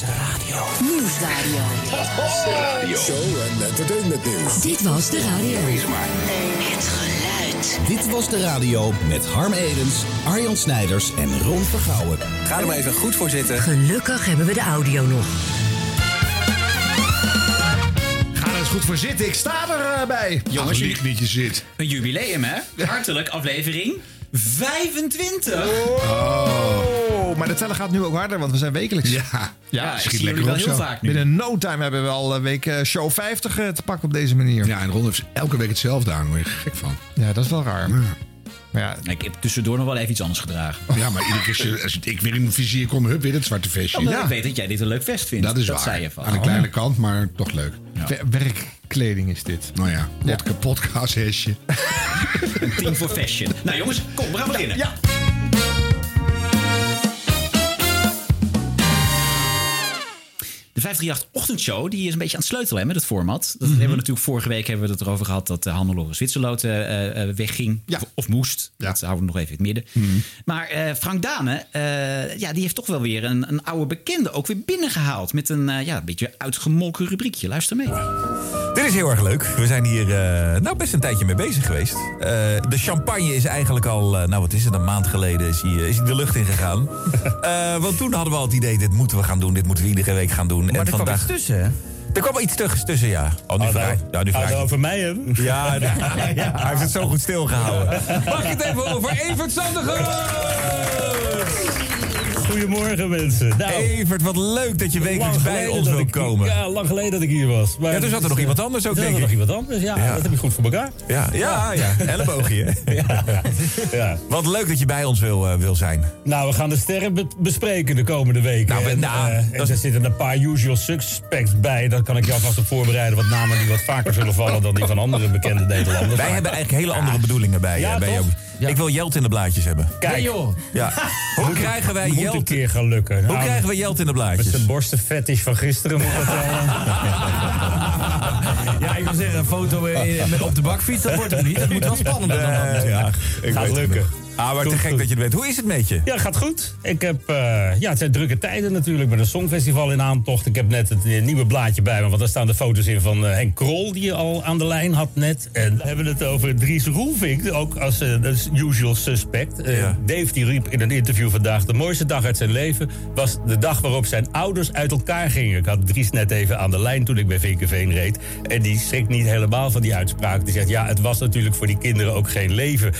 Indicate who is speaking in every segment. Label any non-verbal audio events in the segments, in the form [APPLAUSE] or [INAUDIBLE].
Speaker 1: was radio. Nieuwsradio. was de radio. Show en entertainment
Speaker 2: nieuws.
Speaker 1: Dit was
Speaker 2: de
Speaker 1: radio. Wees
Speaker 3: maar. Het geluid. Dit was de radio met Harm Edens, Arjan Snijders en Ron Vergouwen.
Speaker 4: Ga er maar even goed voor zitten.
Speaker 5: Gelukkig hebben we de audio nog.
Speaker 6: Ga er eens goed voor zitten. Ik sta erbij. Eh, bij.
Speaker 7: Jongens, ik niet je zit.
Speaker 8: Een jubileum, hè? Hartelijk aflevering 25.
Speaker 6: Oh. Maar de teller gaat nu ook harder, want we zijn wekelijks. Ja, ja,
Speaker 7: ja schiet lekker wel heel vaak
Speaker 6: Binnen no time hebben we al eh, week eh, show 50 eh, te pakken op deze manier.
Speaker 7: Ja, en Ron heeft elke week hetzelfde aan. Daar word je gek van.
Speaker 6: Ja, dat is wel raar. Ja.
Speaker 8: Maar
Speaker 6: ja.
Speaker 8: Ik heb tussendoor nog wel even iets anders gedragen.
Speaker 7: Ja, maar iedere keer als ik weer in mijn vizier kom, hup, weer het zwarte vestje. Ja,
Speaker 8: Ik weet dat jij dit een leuk vest vindt.
Speaker 7: Dat is
Speaker 8: dat waar. Zei je van.
Speaker 7: Aan de oh. kleine kant, maar toch leuk.
Speaker 6: Werkkleding is dit.
Speaker 7: Nou ja, podcast podcasthesje.
Speaker 8: Team for fashion. Nou jongens, kom, we gaan beginnen. ja. 538-ochtendshow, die is een beetje aan het sleutelen hè, met het format. Dat mhm. hebben we natuurlijk vorige week hebben we het erover gehad dat de eh, Hannelore Zwitserloot uh, wegging. Of, of, moest. Dat houden we nog even in het midden. Mhm. Maar Frank Dane, ja, die heeft toch wel weer een, een oude bekende ook weer binnengehaald. Met een ja, beetje uitgemolken rubriekje. Luister mee.
Speaker 6: Dit is heel erg leuk. We zijn hier nou best een tijdje mee bezig geweest. de champagne is eigenlijk al, nou wat is het, een maand geleden is hij, is de lucht ingegaan. [LAUGHS] want toen hadden we al het idee, dit moeten we gaan doen. Dit moeten we iedere week gaan doen
Speaker 8: maar er vandaag... kwam iets tussen, hè? Er kwam
Speaker 6: iets
Speaker 8: tussen,
Speaker 6: ja. Oh, nu oh, vraag, nou, ja, nou, nu
Speaker 8: vraag... Nou, over mij hè? [LAUGHS]
Speaker 6: Nou, ja, hij heeft het zo goed stilgehouden. [LAUGHS] Mag ik het even over Evert Sandergaard? Goedemorgen mensen. Nou, Evert, wat leuk dat je wekelijks bij ons wil komen.
Speaker 9: Ja, lang geleden dat ik hier was.
Speaker 6: Maar ja, toen dus zat er nog dus, iemand anders ook, eh, denk ik. nog iemand
Speaker 9: anders, ja, Dat heb ik goed voor elkaar.
Speaker 6: Ja, ja, ja. ja. [LAUGHS] ja. [LAUGHS] ja. Wat leuk dat je bij ons wil, eh, wil zijn.
Speaker 9: Nou, we gaan de sterren bespreken de komende weken.
Speaker 6: Nou,
Speaker 9: en,
Speaker 6: nou,
Speaker 9: eh, zitten een paar usual suspects bij. Dat kan ik jou vast op voorbereiden. Wat namen die wat vaker zullen vallen dan die van andere bekende Nederlanders.
Speaker 6: Wij hebben eigenlijk hele andere ah. bedoelingen bij, bij jou. Ik wil Jelt in de blaadjes hebben.
Speaker 9: Kijk. joh.
Speaker 6: Ja. [LAUGHS] Hoe krijgen wij
Speaker 9: Jelt...
Speaker 6: een
Speaker 9: keer gaan lukken. Hoe
Speaker 6: nou, krijgen we Jelt in de blaadjes? Met
Speaker 9: zijn borstenfetish van gisteren moet dat... Eh, [LAUGHS]
Speaker 8: ja, ik wil zeggen, een foto eh, op de bakfiets, dat wordt het niet. Dat moet wel spannender
Speaker 9: dan anders. Ja, gaat lukken.
Speaker 6: Ah, maar te gek dat je het weet. Hoe is het met je?
Speaker 9: Ja, gaat goed. Ik heb, eh, ja, het zijn drukke tijden natuurlijk met een songfestival in aantocht. Ik heb net het eh, nieuwe blaadje bij me, want daar staan de foto's in van eh, Henk Krol... die je al aan de lijn had net. En we hebben het over Dries Roelvink, ook als uh, usual suspect. Ja. Dave die riep in een interview vandaag... de mooiste dag uit zijn leven was de dag waarop zijn ouders uit elkaar gingen. Ik had Dries net even aan de lijn toen ik bij Vinkerveen reed. En die schrikt niet helemaal van die uitspraak. Die zegt, ja, het was natuurlijk voor die kinderen ook geen leven.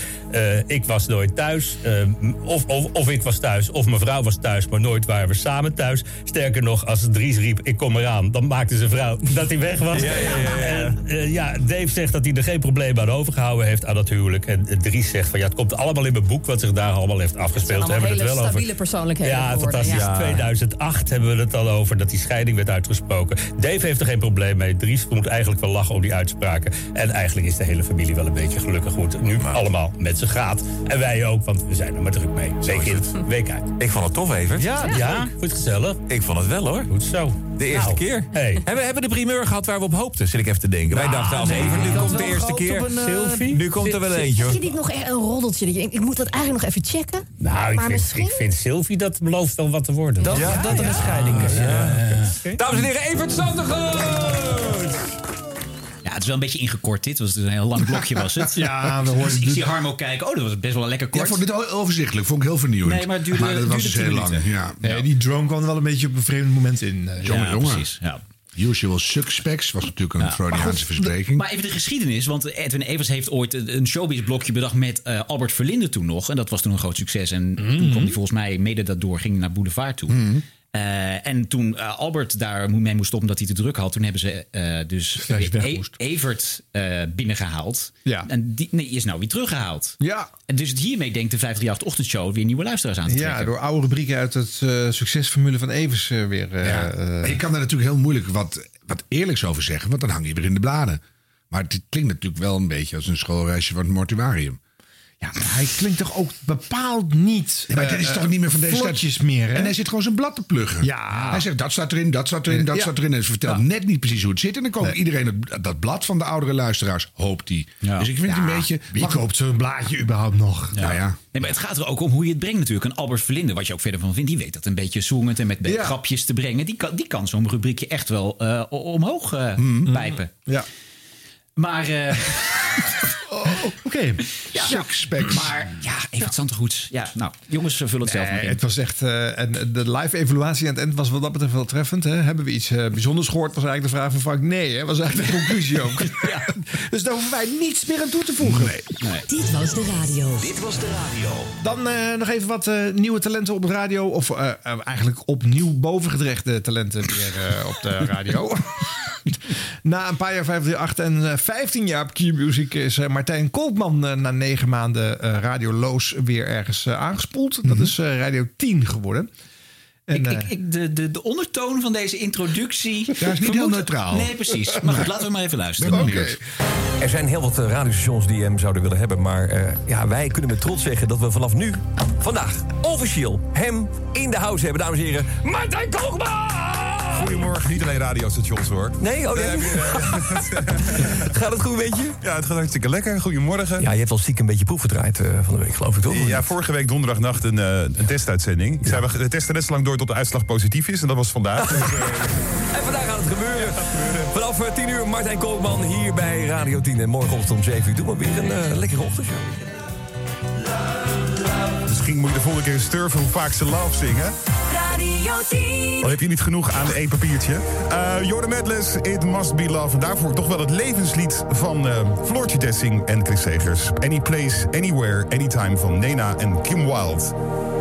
Speaker 9: ik was nooit thuis. Ehm, of, of, of, ik was thuis, of mijn vrouw was thuis, maar nooit waren we samen thuis. Sterker nog, als Dries riep, ik kom eraan, dan maakte zijn vrouw [LAUGHS] dat hij weg was. Ja, ja, ja, en, eh, ja, Dave zegt dat hij er geen probleem aan overgehouden heeft aan dat huwelijk. En eh, Dries zegt van, ja, het komt allemaal in mijn boek wat zich daar allemaal heeft afgespeeld. Het
Speaker 8: hebben
Speaker 9: hele
Speaker 8: het wel stabiele persoonlijkheid
Speaker 9: Ja, fantastisch. 2008 hebben we het al over dat die scheiding werd uitgesproken. Dave heeft er geen probleem mee. Dries moet eigenlijk wel lachen om die uitspraken. En eigenlijk is de hele familie wel een beetje gelukkig hoe nu allemaal met ze gaat. En wij wij ook, want we zijn er maar druk mee. Week in, week uit.
Speaker 6: Ik vond het tof, even.
Speaker 9: Ja, ja, goed gezellig.
Speaker 6: Ik vond het wel, hoor.
Speaker 9: Goed zo.
Speaker 6: De eerste nou, keer. Hey. Hebben, hebben we de primeur gehad waar we op hoopten, zit ik even te denken. Wij nou, dachten als nee, even, nu komt de eerste keer. Een, eh, nu komt er wel eentje.
Speaker 10: Heb je niet nog een roddeltje? Dat ik moet dat eigenlijk nog even checken.
Speaker 6: Nou, ik, vind, misschien... Sylvie, dat belooft wel wat te worden.
Speaker 9: Dat, ja, dat er een scheiding is.
Speaker 6: Dames en heren, Evert Zandigen!
Speaker 8: was wel een beetje ingekort dit. Was een heel lang blokje was het. [LAUGHS] ja, we hoorden ik dus- zie Harmo kijken. Oh, dat was best wel lekker kort. Ja,
Speaker 7: vond dit overzichtelijk. Vond ik heel vernieuwend.
Speaker 8: Nee, maar het duurde,
Speaker 7: dat
Speaker 8: was dus
Speaker 7: heel lang. Ja. Nee, die drone kwam wel een beetje op een vreemd moment in. Eh, ja, Precies, ja. Usual Suspects was natuurlijk een ja, verspreking.
Speaker 8: Maar even de geschiedenis, want Edwin Evers heeft ooit een showbiz-blokje bedacht met eh, Albert Verlinde toen nog. En dat was toen een groot succes. En mhm. toen kwam hij volgens mij, mede daardoor, ging naar Boulevard toe. Mhm. Eh, en toen eh, Albert daar mee moest stoppen omdat hij te druk had, toen hebben ze eh, dus [LAUGHS] e- Evert binnengehaald. Ja. En die nee, is nou weer teruggehaald. Ja. En dus hiermee denkt de 538 Ochtendshow weer nieuwe luisteraars aan te trekken. Ja,
Speaker 9: door oude rubrieken uit het succesformule van Evers weer. Ja. je
Speaker 7: kan daar natuurlijk heel moeilijk wat, wat eerlijks over zeggen, want dan hang je weer in de bladen. Maar het klinkt natuurlijk wel een beetje als een schoolreisje van het mortuarium.
Speaker 6: Ja, hij klinkt toch ook bepaald niet.
Speaker 7: Ja, maar
Speaker 6: dit
Speaker 7: is eh, toch niet meer van deze tijd.
Speaker 6: meer. Hè?
Speaker 7: En hij zit gewoon zijn blad te pluggen. Ja. Hij zegt dat staat erin, dat staat erin, dat staat erin. En ze vertelt net niet precies hoe het zit. En dan koopt iedereen dat blad van de oudere luisteraars, hoopt hij. Dus ik vind het een beetje.
Speaker 6: Wie koopt zo'n blaadje überhaupt nog?
Speaker 8: Nou ja. Nee, maar het gaat er ook om hoe je het brengt natuurlijk. En Albert Verlinde, wat je ook verder van vindt, die weet dat een beetje zoemend en met grapjes te brengen. Die kan, die kan zo'n rubriekje echt wel eh, omhoog eh, mm-hmm. pijpen. Ja. Maar eh,
Speaker 7: [LAUGHS] oh. Oké, ja. Suspect. Maar
Speaker 8: ja, even het goed. Ja, nou, jongens, vullen het zelf maar in.
Speaker 9: Het was echt, eh, en de live evaluatie aan het eind was wat dat betreft wel treffend. Hè? Hebben we iets eh, bijzonders gehoord? Was eigenlijk de vraag van Frank. Nee, hè? was eigenlijk de conclusie ook. [LAUGHS] [LAUGHS]
Speaker 6: Dus daar hoeven wij niets meer aan toe te voegen.
Speaker 1: Dit was de radio. Dit
Speaker 3: was de radio. Dan eh,
Speaker 6: nog even wat nieuwe talenten op de radio. Of eigenlijk opnieuw bovengedrechte talenten weer op de [LAUGHS] radio. Na een paar jaar 8 en 15 jaar op music is Martijn Koopman. Eh, na negen maanden eh, radioloos weer ergens eh, aangespoeld. Dat mhm. is Radio 10 geworden. En,
Speaker 8: ik, ik, de, de, de ondertoon van deze introductie.
Speaker 6: is niet heel neutraal.
Speaker 8: Nee, precies. Maar goed, laten we maar even luisteren.
Speaker 6: Er zijn heel wat uh, radiostations die hem zouden willen hebben. Maar ja, wij kunnen met trots zeggen dat we vanaf nu, vandaag, officieel hem in de house hebben, dames en heren. Martijn Koopman!
Speaker 11: Goedemorgen, niet alleen radiostations hoor.
Speaker 8: Nee, oh nee. Eh, [LAUGHS] gaat het goed met je?
Speaker 11: Ja, het gaat hartstikke lekker. Goedemorgen.
Speaker 8: Ja, je hebt al ziek een beetje proef gedraaid eh, van de week, geloof ik toch?
Speaker 11: Ja, vorige week donderdagnacht een, eh, een testuitzending. Ik ja. zei, we testen net zo lang door tot de uitslag positief is. En dat was vandaag. [LAUGHS] Dus, en
Speaker 8: vandaag gaat het gebeuren. gebeuren. Vanaf 10 uur Martijn Koopman hier bij Radio 10. En morgenochtend om 7 uur doen we weer een lekkere ochtendshow.
Speaker 6: Misschien moet je de volgende keer sturven hoe vaak ze love zingen. Al heb je niet genoeg aan één papiertje. Eh, Jordan Medless, It Must Be Love. daarvoor toch wel het levenslied van uh, Floortje Dessing en Chris Segers. Any Place, Anywhere, Anytime van Nena en Kim Wilde.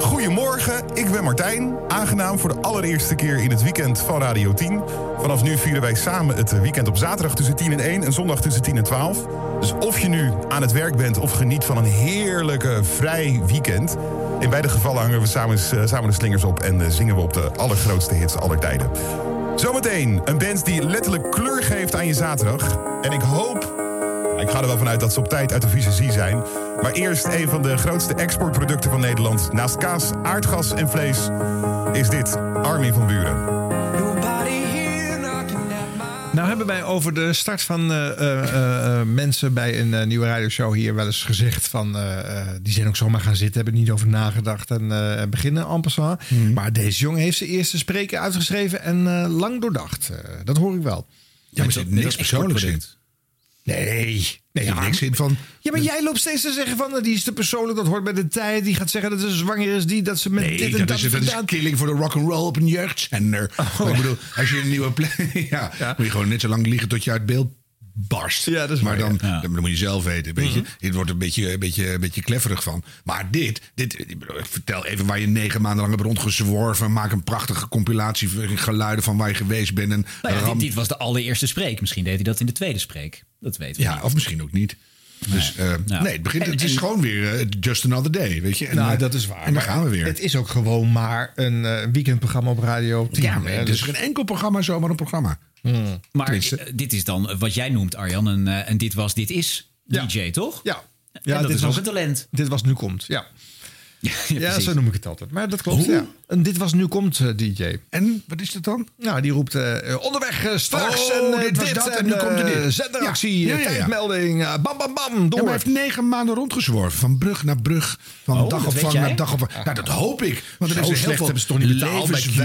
Speaker 6: Goedemorgen, ik ben Martijn. Aangenaam voor de allereerste keer in het weekend van Radio 10. Vanaf nu vieren wij samen het weekend op zaterdag tussen 10 en 1 en zondag tussen 10 en 12. Dus of je nu aan het werk bent of geniet van een heerlijke vrij weekend. In beide gevallen hangen we samen, eh, samen de slingers op en eh, zingen we op de allergrootste hits aller tijden. Zometeen een band die letterlijk kleur geeft aan je zaterdag. En ik hoop, ik ga er wel vanuit dat ze op tijd uit de visie zijn. Maar eerst een van de grootste exportproducten van Nederland. Naast kaas, aardgas en vlees is dit army van Buren.
Speaker 9: Nou hebben wij over de start van eh, eh, eh, mensen bij een nieuwe radioshow hier wel eens gezegd van... die zijn ook zomaar gaan zitten, hebben niet over nagedacht en beginnen en passant. Mhm. Maar deze jongen heeft zijn eerste spreker uitgeschreven en lang doordacht. dat hoor ik wel.
Speaker 7: Ja, maar niks persoonlijks Nee,
Speaker 9: Nee,
Speaker 7: ja, niks in van.
Speaker 9: Ja, maar jij loopt steeds te zeggen van die is de persoonlijk, dat hoort bij de tijd. Die gaat zeggen dat ze zwanger is, die dat ze met dit en dat. Dus
Speaker 7: dat is, dat is killing voor de rock and roll op een jeugdzender. Oh. ik bedoel, als je een nieuwe plek, [LAUGHS] ja, moet je gewoon net zo lang liegen tot je uit beeld barst. Ja, dat is maar, maar dan, dan, moet je zelf weten. Weet mhm. Dit wordt een beetje, een, beetje, een beetje klefferig van. Maar dit, dit, ik vertel even waar je negen maanden lang hebt rondgezworven. Maak een prachtige compilatie geluiden van waar je geweest bent. En
Speaker 8: nou ja, dit, dit, was de allereerste spreek. Misschien deed hij dat in de tweede spreek. Dat weten we. Ja,
Speaker 7: of misschien ook niet. Dus nee, eh, nee het, begint, het is gewoon weer eh, just another day, weet je.
Speaker 9: En,
Speaker 7: nou, eh,
Speaker 9: dat is waar. En dan gaan we weer. Het is ook gewoon maar een weekendprogramma op Radio Ja, maar, is
Speaker 7: dus, geen enkel programma zomaar een programma. Hmm.
Speaker 8: Maar dit is dan wat jij noemt, Arjan, een, dit was, dit is DJ, toch?
Speaker 9: Ja.
Speaker 8: ja dat dit is ook een talent.
Speaker 9: Dit was, nu komt, ja. [LAUGHS] Ja, zo noem ik het altijd. Maar dat klopt, ja. En dit was Nu Komt, eh, DJ.
Speaker 7: En wat is dat dan?
Speaker 9: Nou, die roept eh, eh, onderweg straks oh, en dit, was en, nu komt er dit. Zenderactie, ja. tijdmelding, bam, bam, bam, door.
Speaker 7: hij heeft negen maanden rondgezworven. Van brug naar brug, van oh, dagopvang naar dagopvang. Ah, nou, dat hoop ik. Want er is heel slecht veel hebben ze toch niet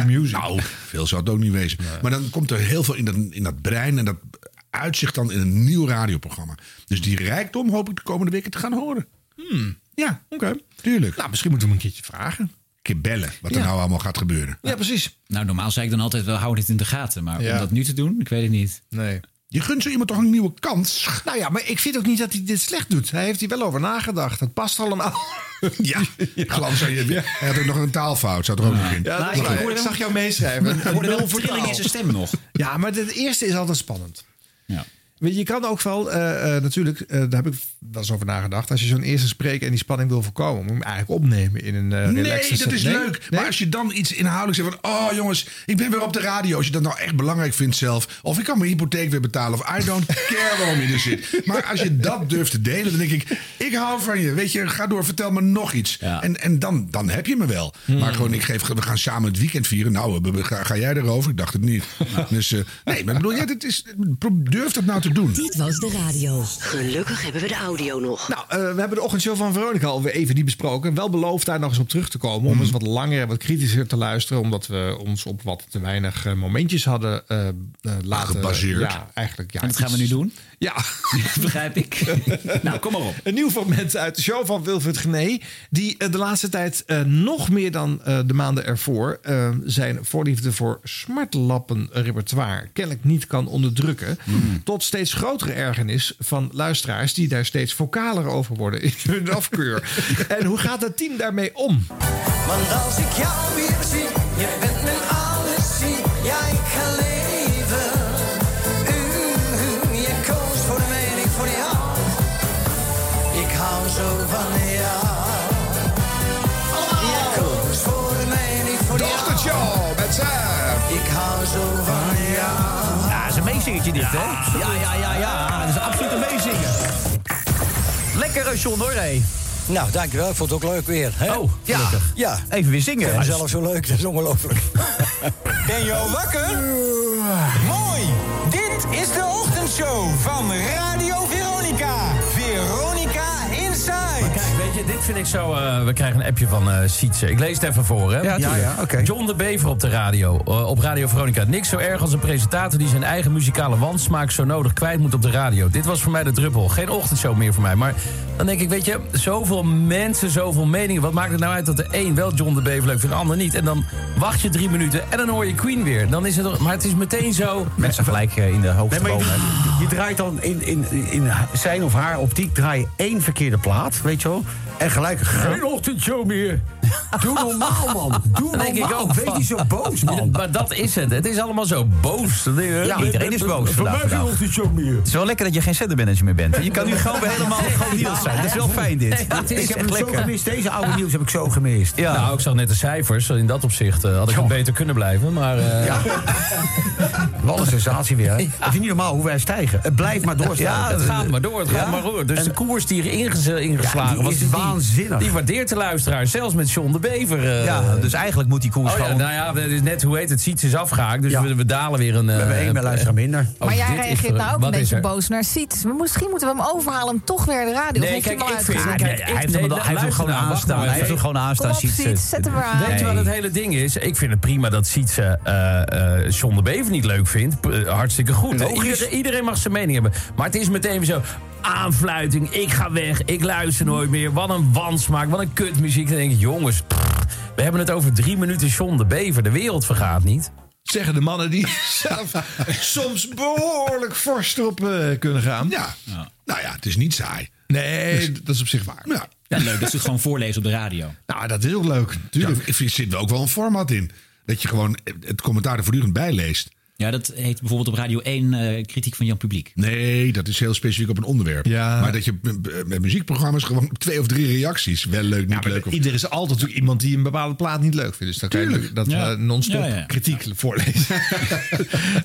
Speaker 7: nou, Music. Nou, veel zou het ook niet wezen. Maar dan komt er heel veel in dat, in dat brein en dat uitzicht dan in een nieuw radioprogramma. Dus die rijkdom hoop ik de komende weken te gaan horen.
Speaker 9: Hmm.
Speaker 7: Ja, oké. Tuurlijk.
Speaker 8: Nou, misschien moeten we hem een keertje vragen een
Speaker 7: keer bellen wat er nou allemaal gaat gebeuren.
Speaker 9: Ja, precies.
Speaker 8: Nou, normaal zei ik dan altijd, wel houden het in de gaten. Maar om dat nu te doen, ik weet het niet.
Speaker 9: Nee.
Speaker 7: Je gunt zo iemand toch een nieuwe kans?
Speaker 9: Nou ja, maar ik vind ook niet dat hij dit slecht doet. Hij heeft hier wel over nagedacht. Het past allemaal.
Speaker 7: [LAUGHS] Ja, ja. glans. Hij had ook nog een taalfout, zou er ook nog in. Ja, nou,
Speaker 9: ik, zag jou meeschrijven. Ik hoorde
Speaker 8: wel een in zijn stem nog.
Speaker 9: Ja, maar het eerste is altijd spannend. Ja. Je kan ook wel, eh, eh, natuurlijk, eh, daar heb ik dat is over nagedacht. Als je zo'n eerste spreek en die spanning wil voorkomen, moet je hem eigenlijk opnemen in een uh, Nee, dat is leuk.
Speaker 7: Maar als je dan iets inhoudelijks zegt van, oh jongens, ik ben weer op de radio. Als je dat nou echt belangrijk vindt zelf. Of ik kan mijn hypotheek weer betalen. Of I don't [LAUGHS] care waarom je er zit. Maar als je dat durft te delen, dan denk ik, ik hou van je. Weet je, ga door, vertel me nog iets. En, en dan, dan heb je me wel. Hmm. Maar gewoon, ik geef, we gaan samen het weekend vieren. Nou, ga, jij erover? Ik dacht het niet. [LAUGHS] Dus eh, nee, maar bedoel, ja, dit is, durf dat nou te doen.
Speaker 1: Dit was de radio.
Speaker 5: Gelukkig hebben we de auto audio nog. Nou,
Speaker 9: eh, we hebben de ochtendshow van Veronica alweer even die besproken. Wel beloofd daar nog eens op terug te komen. Om mhm. eens wat langer en wat kritischer te luisteren. Omdat we ons op wat te weinig eh, momentjes hadden uh, laten... Ja, eigenlijk. Ja,
Speaker 8: en dat gaan we nu doen? [LAUGHS]
Speaker 9: Ja. [LAUGHS]
Speaker 8: Begrijp ik. [LAUGHS] nou, kom maar op.
Speaker 9: Een nieuw fragment uit de show van Wilfred Gené. Die de laatste tijd nog meer dan de maanden ervoor... zijn voorliefde voor smartlappen repertoire kennelijk niet kan onderdrukken. Mhm. Tot steeds grotere ergernis van luisteraars die daar steeds steeds vocaler over worden in hun [LAUGHS] afkeur. en hoe gaat het team daarmee om? Want als ik jou weer zie, je bent mijn alles, zie, ja, ik ga leven. U, mm-hmm, je
Speaker 7: koos voor mij en ik voor jou. Ik hou zo van jou. Je koos voor mij en ik voor jou. Dochtertje, met ze. Ik hou zo
Speaker 8: van jou. Ja, is een meezingetje dit, hè? Ja, ja, ja, ja. Dat is absoluut een meezingetje lekker, John, hoor.
Speaker 11: Nou, dankjewel. Ik vond het ook leuk weer. Hè? Oh,
Speaker 8: ja. Ja. Even weer zingen.
Speaker 11: Zelfs zelf zo leuk. Dat is ongelooflijk.
Speaker 12: [LAUGHS] ben je al wakker? Mooi. Dit is de ochtendshow van Radio Veronica
Speaker 8: dit vind ik zo... Eh, we krijgen een appje van eh, Sietse. Ik lees het even voor, hè? Ja, ja, ja John de Bever op de radio, eh, op Radio Veronica. Niks zo erg als een presentator die zijn eigen muzikale wansmaak... zo nodig kwijt moet op de radio. Dit was voor mij de druppel. Geen ochtendshow meer voor mij. Maar dan denk ik, weet je, zoveel mensen, zoveel meningen... wat maakt het nou uit dat de een wel John de Bever leuk vindt, de ander niet? En dan wacht je drie minuten en dan hoor je Queen weer. Dan is het, maar het is meteen zo... Mensen gelijk in de hoogte nee,
Speaker 7: je, draait dan in, in, in, in zijn of haar optiek... draai je één verkeerde plaat, weet je wel... En gelijk...
Speaker 11: Geen ochtendshow meer. Doe normaal, man. Doe normaal. Denk ik ook, Wees niet zo boos, man.
Speaker 8: Maar dat is het. Het is allemaal zo boos. Ja, iedereen is boos Voor mij meer. Het is wel lekker dat je geen centermanager meer bent. Je kan nu gewoon helemaal gewoon [LAUGHS] Niels zijn. Dat is wel fijn, dit.
Speaker 7: ik heb het zo gemist. Deze oude nieuws heb ik zo gemist.
Speaker 9: Ja. Nou, ik zag net de cijfers. In dat opzicht eh, had ik hem beter kunnen blijven, maar... Eh, ja.
Speaker 7: [LAUGHS] Wat
Speaker 9: een
Speaker 7: sensatie weer, hè? Het is niet normaal hoe wij stijgen. Het
Speaker 9: blijft maar doorstaan.
Speaker 7: Ja, het gaat eh, maar door. Het gaat maar door. Dus de koers die hier ingeslagen
Speaker 9: was, die
Speaker 7: die waardeert de luisteraar, zelfs met John de Bever. Eh. ja,
Speaker 8: dus eigenlijk moet die koers oh, Nou ja,
Speaker 7: dat is net hoe heet het, Siets is afgehaakt. Dus we, dalen weer een... we hebben
Speaker 9: eh, één meer luisteraar eh, minder.
Speaker 10: Oh, maar jij reageert nou ook een beetje boos naar Siets. Misschien moeten we hem overhalen om toch weer de radio... Nee, kijk, ik vind... Hij
Speaker 7: heeft
Speaker 8: hem
Speaker 7: gewoon nou, aanstaan. Hij heeft nou,
Speaker 8: hem gewoon aanstaan, Siets. Zet hem aan. Weet je wat het hele ding is? Ik vind het prima dat Siets uh, de Bever niet leuk vindt. Hartstikke goed. Iedereen mag zijn mening hebben. Maar het is meteen zo aanfluiting. Ik ga weg, ik luister nooit meer. Wat een wansmaak, wat een kutmuziek. Dan denk ik, jongens, we hebben het over drie minuten John de Bever. De wereld vergaat niet.
Speaker 7: Zeggen de mannen die [LAUGHS] soms behoorlijk fors erop eh, kunnen gaan. Ja. nou ja, het is niet saai. Nee, dus- dat is op zich waar. Ja.
Speaker 8: ja leuk dat is het gewoon voorlezen op de radio.
Speaker 7: Nou, dat is heel leuk. Tuurlijk, Ja, er zit ook wel een format in. Dat je gewoon het commentaar er voortdurend bijleest.
Speaker 8: Ja, dat heet bijvoorbeeld op Radio 1 eh, kritiek van Jan Publiek.
Speaker 7: Nee, dat is heel specifiek op een onderwerp. Maar dat je eh, met muziekprogramma's gewoon twee of drie reacties. Wel leuk, niet ja, leuk. Of...
Speaker 9: Ieder is altijd iemand die een bepaalde plaat niet leuk vindt. Dus dat Tuurlijk. kan je dat eh, non-stop kritiek voorlezen. [LAUGHS]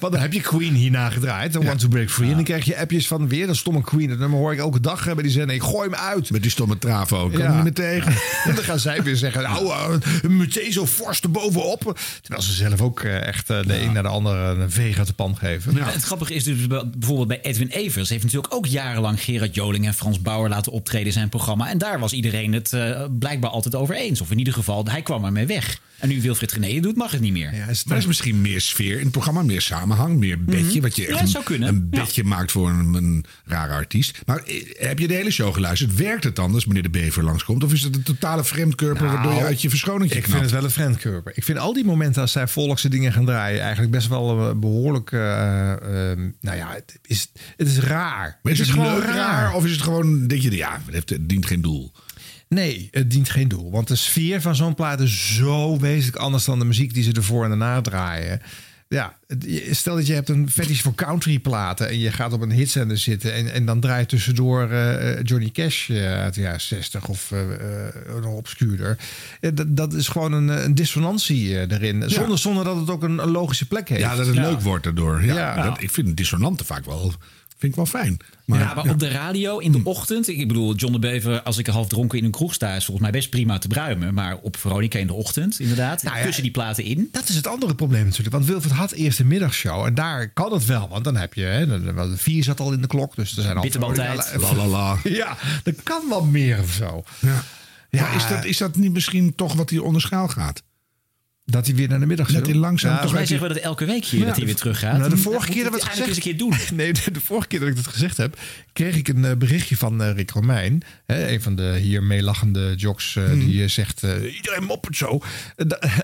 Speaker 7: Want dan heb je Queen hierna gedraaid. en Want to Break Free. En dan krijg je appjes van weer een stomme Queen. dan nummer hoor ik elke dag hebben. Die zeggen, ik gooi hem uit. Met die stomme travo. ook. ja. niet meer tegen. en [LAUGHS] dan gaan zij weer zeggen, nou, uh, meteen zo fors erbovenop. Terwijl ze zelf ook echt de een naar de andere een veeg uit de pan geven.
Speaker 8: Het grappige is dus bijvoorbeeld bij Edwin Evers. heeft natuurlijk ook jarenlang Gerard Joling en Frans Bauer laten optreden in zijn programma. En daar was iedereen het uh, blijkbaar altijd over eens. Of in ieder geval, hij kwam ermee weg. En nu Wilfried Genee doet, mag het niet meer. Ja,
Speaker 7: er is misschien meer sfeer in het programma, meer samenhang, meer mhm. bedje. Wat je echt
Speaker 8: zou kunnen.
Speaker 7: een, bedje maakt voor een, rare artiest. Maar eh, heb je de hele show geluisterd? Werkt het anders meneer De Bever langskomt? Of is het een totale vreemdkurper nou, waardoor je nou, uit je verschoningje Ik
Speaker 9: vind het wel een vreemdkurper. Ik vind al die momenten als zij volkse dingen gaan draaien... eigenlijk best wel eh, behoorlijk... Uh, nou ja, het is, het is raar.
Speaker 7: is het, gewoon raar. Of is het gewoon, denk je, ja, het dient geen doel?
Speaker 9: Nee, het dient geen doel. Want de sfeer van zo'n plaat is zo wezenlijk anders dan de muziek die ze ervoor en daarna draaien. Ja, stel dat je hebt een fetish voor country platen en je gaat op een hitzender zitten en, en dan draait tussendoor eh, eh, Johnny Cash eh, uit de jaren 60 of een nog obscuurder. Dat, dat, is gewoon een, een dissonantie erin. Zonder, zonder dat het ook een, logische plek heeft.
Speaker 7: Ja, dat het leuk wordt daardoor. Ja, ja. Dat, ik vind dissonanten vaak wel Vind ik wel fijn. Maar,
Speaker 8: ja, maar op de radio in de hm. ochtend. Ik bedoel, John de Bever, als ik half dronken in een kroeg sta, is volgens mij best prima te bruimen. Maar op Veronica in de ochtend, inderdaad. Nou ja, tussen die platen in.
Speaker 9: Dat is het andere probleem natuurlijk. Want Wilfred had eerst een middagshow. En daar kan het wel. Want dan heb je. Hè, de vier zat al in de klok. Dus er zijn al.
Speaker 8: Bitterbaltijd.
Speaker 9: Lalala. [LAUGHS] Ja, dat kan wel meer of zo. Ja. ja. is dat, is dat niet misschien toch wat hier onder schaal gaat? Dat hij weer naar de middag Dat hij
Speaker 8: langzaam... Ja, wij
Speaker 9: zeggen
Speaker 8: we dat elke week hier, dat hij weer terug
Speaker 9: gaat. Nou, de vorige keer dat we het gezegd... eens een keer doen. nee, de, vorige keer dat ik dat gezegd heb, kreeg ik een eh, berichtje van eh, Rick Romein. Hè, een van de hier meelachende jocks eh, hmm. die zegt, uh, iedereen moppert zo. [LAUGHS]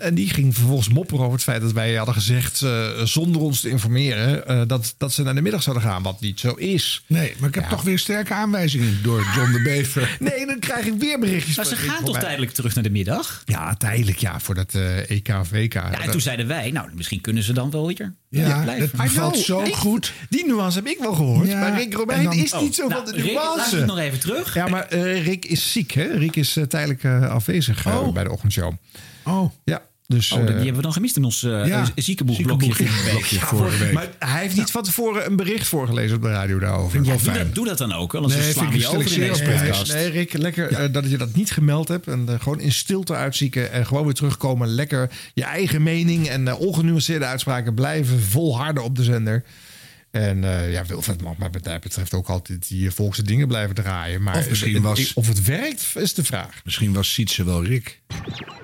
Speaker 9: En, die ging vervolgens mopperen over het feit dat wij hadden gezegd, zonder ons te informeren, dat, dat ze naar de middag zouden gaan. Wat niet zo is.
Speaker 7: Nee, maar ik heb toch weer sterke aanwijzingen door John de Bever.
Speaker 9: nee, dan krijg ik weer berichtjes
Speaker 8: Maar ze gaan toch tijdelijk terug naar de middag?
Speaker 9: Ja, tijdelijk ja, voordat dat EK. Ja,
Speaker 8: en toen zeiden wij, nou, misschien kunnen ze dan wel weer.
Speaker 9: Ja, ja blijven. valt nou, zo goed.
Speaker 7: Die nuance heb ik wel gehoord. Ja, maar Rick Robijn is niet zo oh. van de nou,
Speaker 8: nuance. Rick, nog even terug.
Speaker 9: Ja, maar uh, Rick is ziek, hè? Rick is eh, tijdelijk eh, afwezig oh. bij de ochtendshow.
Speaker 8: Oh.
Speaker 9: Ja. Dus, oh, die eh,
Speaker 8: hebben we dan gemist in ons uh, ziekenboekblokje.
Speaker 9: vorige week. Maar hij heeft niet van tevoren een bericht voorgelezen op de radio daarover.
Speaker 8: doe, dat, doe, dat, dan ook, anders nee, slaan we je over in deze podcast. Nee,
Speaker 9: Rick, lekker eh, dat je dat niet gemeld hebt. En gewoon in stilte uitzieken en gewoon weer terugkomen. Lekker je eigen mening en ongenuanceerde uitspraken blijven volharden op de zender. En uh, ja, Wilfred mag maar wat mij betreft ook altijd die eh, volkse dingen blijven draaien. Maar
Speaker 7: of, misschien het, was, of het werkt, is de vraag. Misschien was Sietse wel Rick.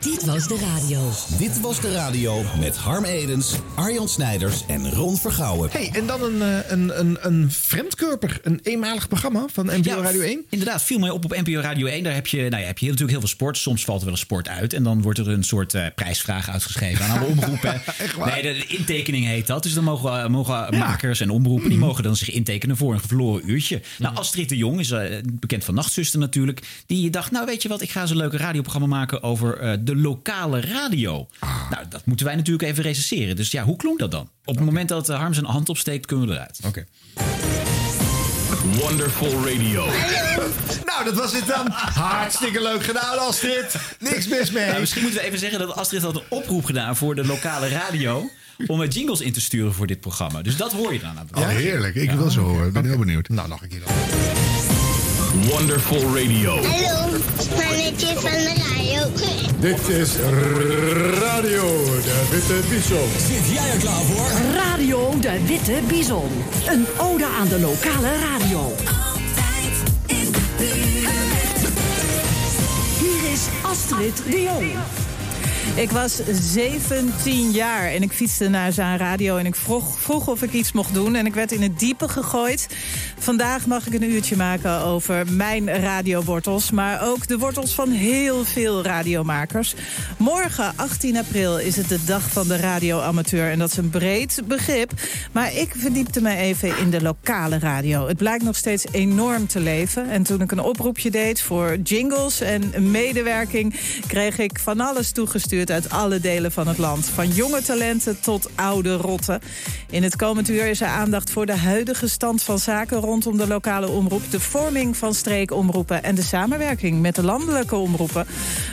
Speaker 1: Dit was de radio.
Speaker 3: Dit was de radio met Harm Edens, Arjan Snijders en Ron Vergouwen.
Speaker 9: hey, en dan een, eh, een, een, een vreemdkörper. Een eenmalig programma van NPO Radio 1.
Speaker 8: Inderdaad, viel mij op op NPO Radio 1. Daar heb je, nou ja, heb je natuurlijk heel veel sport. Soms valt er wel een sport uit. En dan wordt er een soort prijsvraag uitgeschreven aan alle [LAUGHS] omroepen. nee, de, intekening heet dat. Dus dan mogen, mogen makers en omroepen. Die [CLEARS THROAT] mogen dan zich intekenen voor een verloren uurtje. Nou, Astrid de Jong is eh, bekend van Nachtzuster natuurlijk. Die dacht, nou weet je wat, ik ga eens een leuke radioprogramma maken over eh, de lokale radio. Ah. Nou, dat moeten wij natuurlijk even recenseren. Dus ja, hoe klonk dat dan? Op het moment dat eh, Harm zijn hand opsteekt, kunnen we eruit.
Speaker 7: Oké. Wonderful Radio. [LAUGHS] nou, dat was het dan. Hartstikke leuk gedaan, Astrid. Niks mis mee. Nou,
Speaker 8: misschien moeten we even zeggen dat Astrid had een oproep gedaan voor de lokale radio om mijn jingles in te sturen voor dit programma. Dus dat hoor je dan aan
Speaker 7: het oh, heerlijk. Ik wil ze horen. Ik ben heel benieuwd. Nou, nog een keer dan.
Speaker 1: Wonderful Radio.
Speaker 13: Hallo, spannetje van de radio. Dit
Speaker 7: is Radio de Witte Bison.
Speaker 14: Zit jij er klaar voor?
Speaker 15: Radio de Witte Bison. Een ode aan de lokale radio. Hier is Astrid de Jong. Ik was 17 jaar en ik fietste naar Zaan Radio en ik vroeg, vroeg of ik iets mocht doen. En ik werd in het diepe gegooid. Vandaag mag ik een uurtje maken over mijn radiowortels. Maar ook de wortels van heel veel radiomakers. Morgen, 18 april, is het de dag van de radioamateur. En dat is een breed begrip. Maar ik verdiepte me even in de lokale radio. Het blijkt nog steeds enorm te leven. En toen ik een oproepje deed voor jingles en medewerking... kreeg ik van alles toegestuurd uit alle delen van het land. Van jonge talenten tot oude rotten. In het komend uur is er aandacht voor de huidige stand van zaken rondom de lokale omroep. De vorming van streekomroepen en de samenwerking met de landelijke omroepen.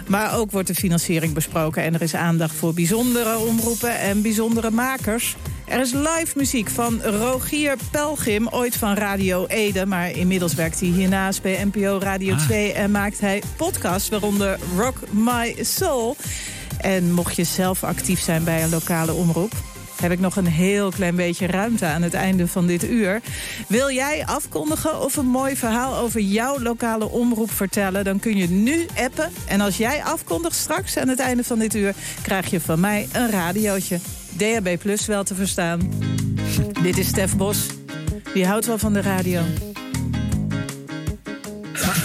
Speaker 15: Maar ook wordt de financiering besproken en er is aandacht voor bijzondere omroepen en bijzondere makers. Er is live muziek van Rogier Pelgrim, ooit van Radio Ede... maar inmiddels werkt hij hiernaast bij NPO Radio 2 ah. en maakt hij podcasts... waaronder Rock My Soul. En mocht je zelf actief zijn bij een lokale omroep, heb ik nog een heel klein beetje ruimte aan het einde van dit uur. Wil jij afkondigen of een mooi verhaal over jouw lokale omroep vertellen? Dan kun je nu appen. En als jij afkondigt straks aan het einde van dit uur, krijg je van mij een radiootje. DHB Plus wel te verstaan. Dit is Stef Bos. Die houdt wel van de radio. [LAUGHS]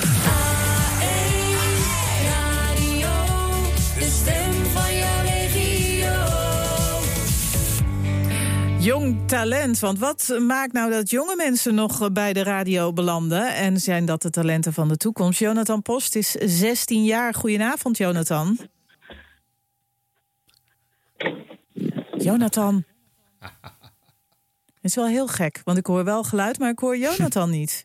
Speaker 15: Jong talent, want wat maakt nou dat jonge mensen nog eh, bij de radio belanden? En zijn dat de talenten van de toekomst? Jonathan Post is 16 jaar. Goedenavond, Jonathan. Jonathan. Het [LAUGHS] is wel heel gek, want ik hoor wel geluid, maar ik hoor Jonathan niet.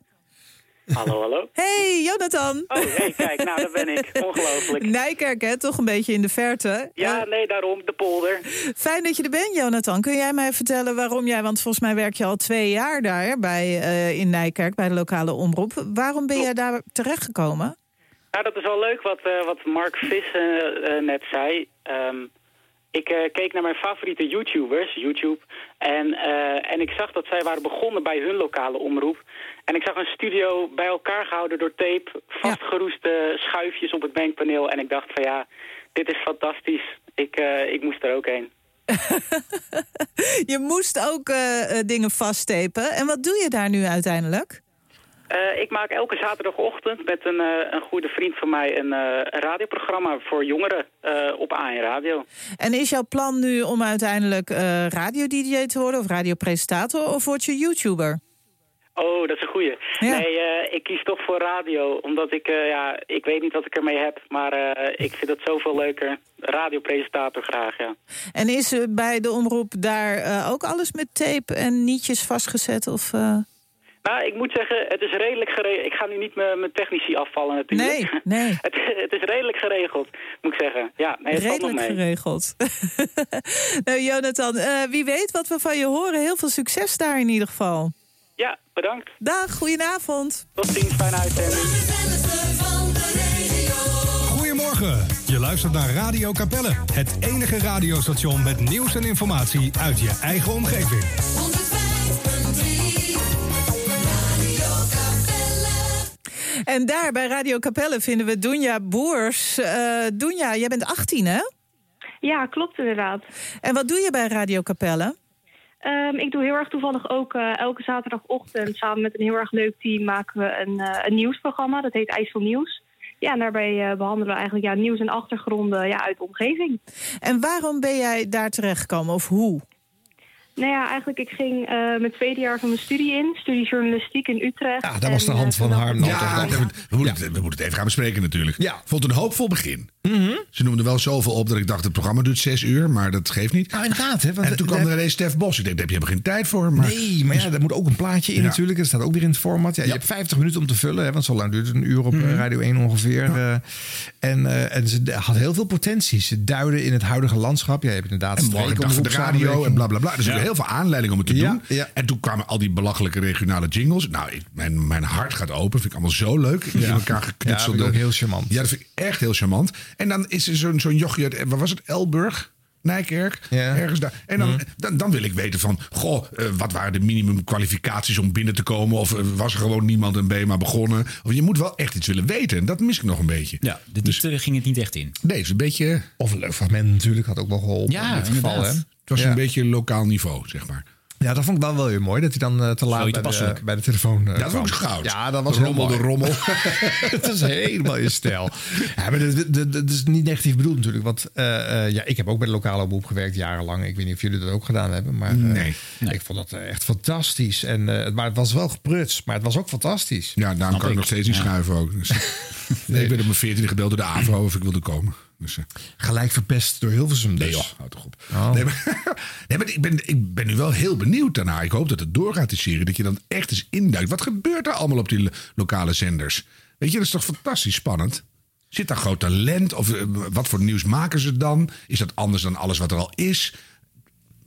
Speaker 16: Hallo, hallo. Hey, Jonathan. Oh, hey, kijk, nou, daar ben ik. Ongelooflijk.
Speaker 15: Nijkerk, hè? Toch een beetje in de verte.
Speaker 16: Ja, eh, nee, daarom, de polder.
Speaker 15: Fijn dat je er bent, Jonathan. Kun jij mij vertellen waarom jij... want volgens mij werk je al twee jaar daar bij, eh, in Nijkerk, bij de lokale omroep. Waarom ben jij daar terechtgekomen?
Speaker 16: Nou, dat is wel leuk wat, eh, wat Mark Vissen net zei. Ehm, ik keek naar mijn favoriete YouTubers, YouTube. En, en ik zag dat zij waren begonnen bij hun lokale omroep. En ik zag een studio bij elkaar gehouden door tape, vastgeroeste schuifjes op het bankpaneel. En ik dacht van ja, dit is fantastisch. Ik, eh, ik moest er ook heen. [LAUGHS]
Speaker 15: je moest ook eh, eh, dingen vaststepen. En wat doe je daar nu uiteindelijk?
Speaker 16: ik maak elke zaterdagochtend met een, een goede vriend van mij een, radioprogramma voor jongeren op AN Radio.
Speaker 15: En is jouw plan nu om uiteindelijk radio-dj te worden of radiopresentator of word je YouTuber?
Speaker 16: Oh, dat is een goeie. Nee, eh, ik kies toch voor radio, omdat ik, eh, ja, ik weet niet wat ik ermee heb, maar eh, ik vind dat zoveel leuker. Radiopresentator graag, ja.
Speaker 15: En is bij de omroep daar ook alles met tape en nietjes vastgezet? Of, nou,
Speaker 16: ik moet zeggen, het is redelijk geregeld. Ik ga nu niet mijn technici afvallen natuurlijk.
Speaker 15: Nee, [LAUGHS] nee.
Speaker 16: het, is redelijk geregeld, moet ik zeggen. Ja,
Speaker 15: nee,
Speaker 16: het
Speaker 15: redelijk mee. geregeld. [LAUGHS] nou, Jonathan, wie weet wat we van je horen. Heel veel succes daar in ieder geval.
Speaker 16: Ja, bedankt. Dag,
Speaker 15: goedenavond.
Speaker 16: Tot ziens, fijne uitzending.
Speaker 17: Goedemorgen. Je luistert naar Radio Capelle. Het enige radiostation met nieuws en informatie uit je eigen omgeving.
Speaker 15: En daar bij Radio Capelle vinden we Dunja Boers. Uh, eh, Dunja, jij bent 18, hè?
Speaker 18: Ja, klopt inderdaad. En
Speaker 15: wat doe je bij Radio Capelle?
Speaker 18: Ehm, ik doe heel erg toevallig ook eh, elke zaterdagochtend samen met een heel erg leuk team maken we een, eh, een nieuwsprogramma. Dat heet IJssel Nieuws. Ja, en daarbij eh, behandelen we eigenlijk ja, nieuws en achtergronden ja, uit de omgeving.
Speaker 15: En waarom ben jij daar terechtgekomen of hoe? Nou
Speaker 18: ja, eigenlijk, ik ging uh, mijn tweede jaar van mijn studie in. Studie journalistiek in Utrecht. Ja, dat
Speaker 7: was de eh,
Speaker 18: hand van haar.
Speaker 7: Ja, we, we, moeten, we moeten het even gaan bespreken natuurlijk. Ja. Vond een hoopvol begin. Mhm. Ze noemden wel zoveel op dat ik dacht, het programma duurt zes uur. Maar dat geeft niet. Ah, inderdaad. Hè, want en toen kwam er ineens Stef Bos. Ik denk, heb je er geen tijd voor.
Speaker 9: Maar... Nee, maar ja, daar dus- moet ook een plaatje in natuurlijk. Dat staat ook weer in het format. Ja, Je hebt 50 minuten om te vullen. Hè, want zo lang duurt het een uur op eh, mhm. Radio 1 ongeveer. en, en ze had heel veel potentie. Ze duiden in het huidige landschap. Jij hebt inderdaad... En van de radio en blablabla.
Speaker 7: Bla, bla. Dus heel veel aanleiding om het te doen. Ja. En toen kwamen al die belachelijke regionale jingles. Nou, ik, mijn, mijn hart gaat open. Vind ik allemaal zo leuk. In elkaar geknutseld. ook
Speaker 9: heel charmant.
Speaker 7: Ja, dat vind ik echt heel charmant. En dan is er zo'n zo'n jochie uit, waar was het? Elburg? Nijkerk, ergens daar. En dan, mhm. dan, dan, wil ik weten van, goh, eh, wat waren de minimum kwalificaties om binnen te komen? Of eh, was er gewoon niemand een BMA begonnen? Of je moet wel echt iets willen weten. En dat mis ik nog een beetje.
Speaker 8: Ja, dit dus, ging het niet echt in.
Speaker 7: Nee, is een beetje... Of een leuk fragment natuurlijk had ook wel geholpen ja, in geval. Hè? Het was een beetje lokaal niveau, zeg maar.
Speaker 9: Ja, dat vond ik wel wel heel mooi. Dat hij dan eh, te laat bij bij de, telefoon uh, Dat was
Speaker 7: goud.
Speaker 9: Ja, dat
Speaker 7: was een rommel de rommel. [LAUGHS] Het is helemaal in stijl. Ja, dat, is niet negatief bedoeld natuurlijk. Want eh, ja, ik heb ook bij de lokale omroep gewerkt jarenlang. Ik weet niet of jullie dat ook gedaan hebben. Maar nee. nee. ik vond dat echt fantastisch. En, maar het was wel gepruts. Maar het was ook fantastisch. Ja, daarom kan ik nog steeds niet schuiven ook. Dus nee. ik ben op mijn 14 gebeld door de AVO of ik wilde komen. Dus, eh, Gelijk verpest door Hilversum veel dus. Nee joh, houd toch op. Oh. [LAUGHS] Nee, maar, ik, ben, ik ben nu wel heel benieuwd daarna. Ik hoop dat het doorgaat de serie. Dat je dan echt eens induikt. Wat gebeurt er allemaal op die lokale zenders? Weet je, dat is toch fantastisch spannend? Zit daar groot talent? Of eh, wat voor nieuws maken ze dan? Is dat anders dan alles wat er al is?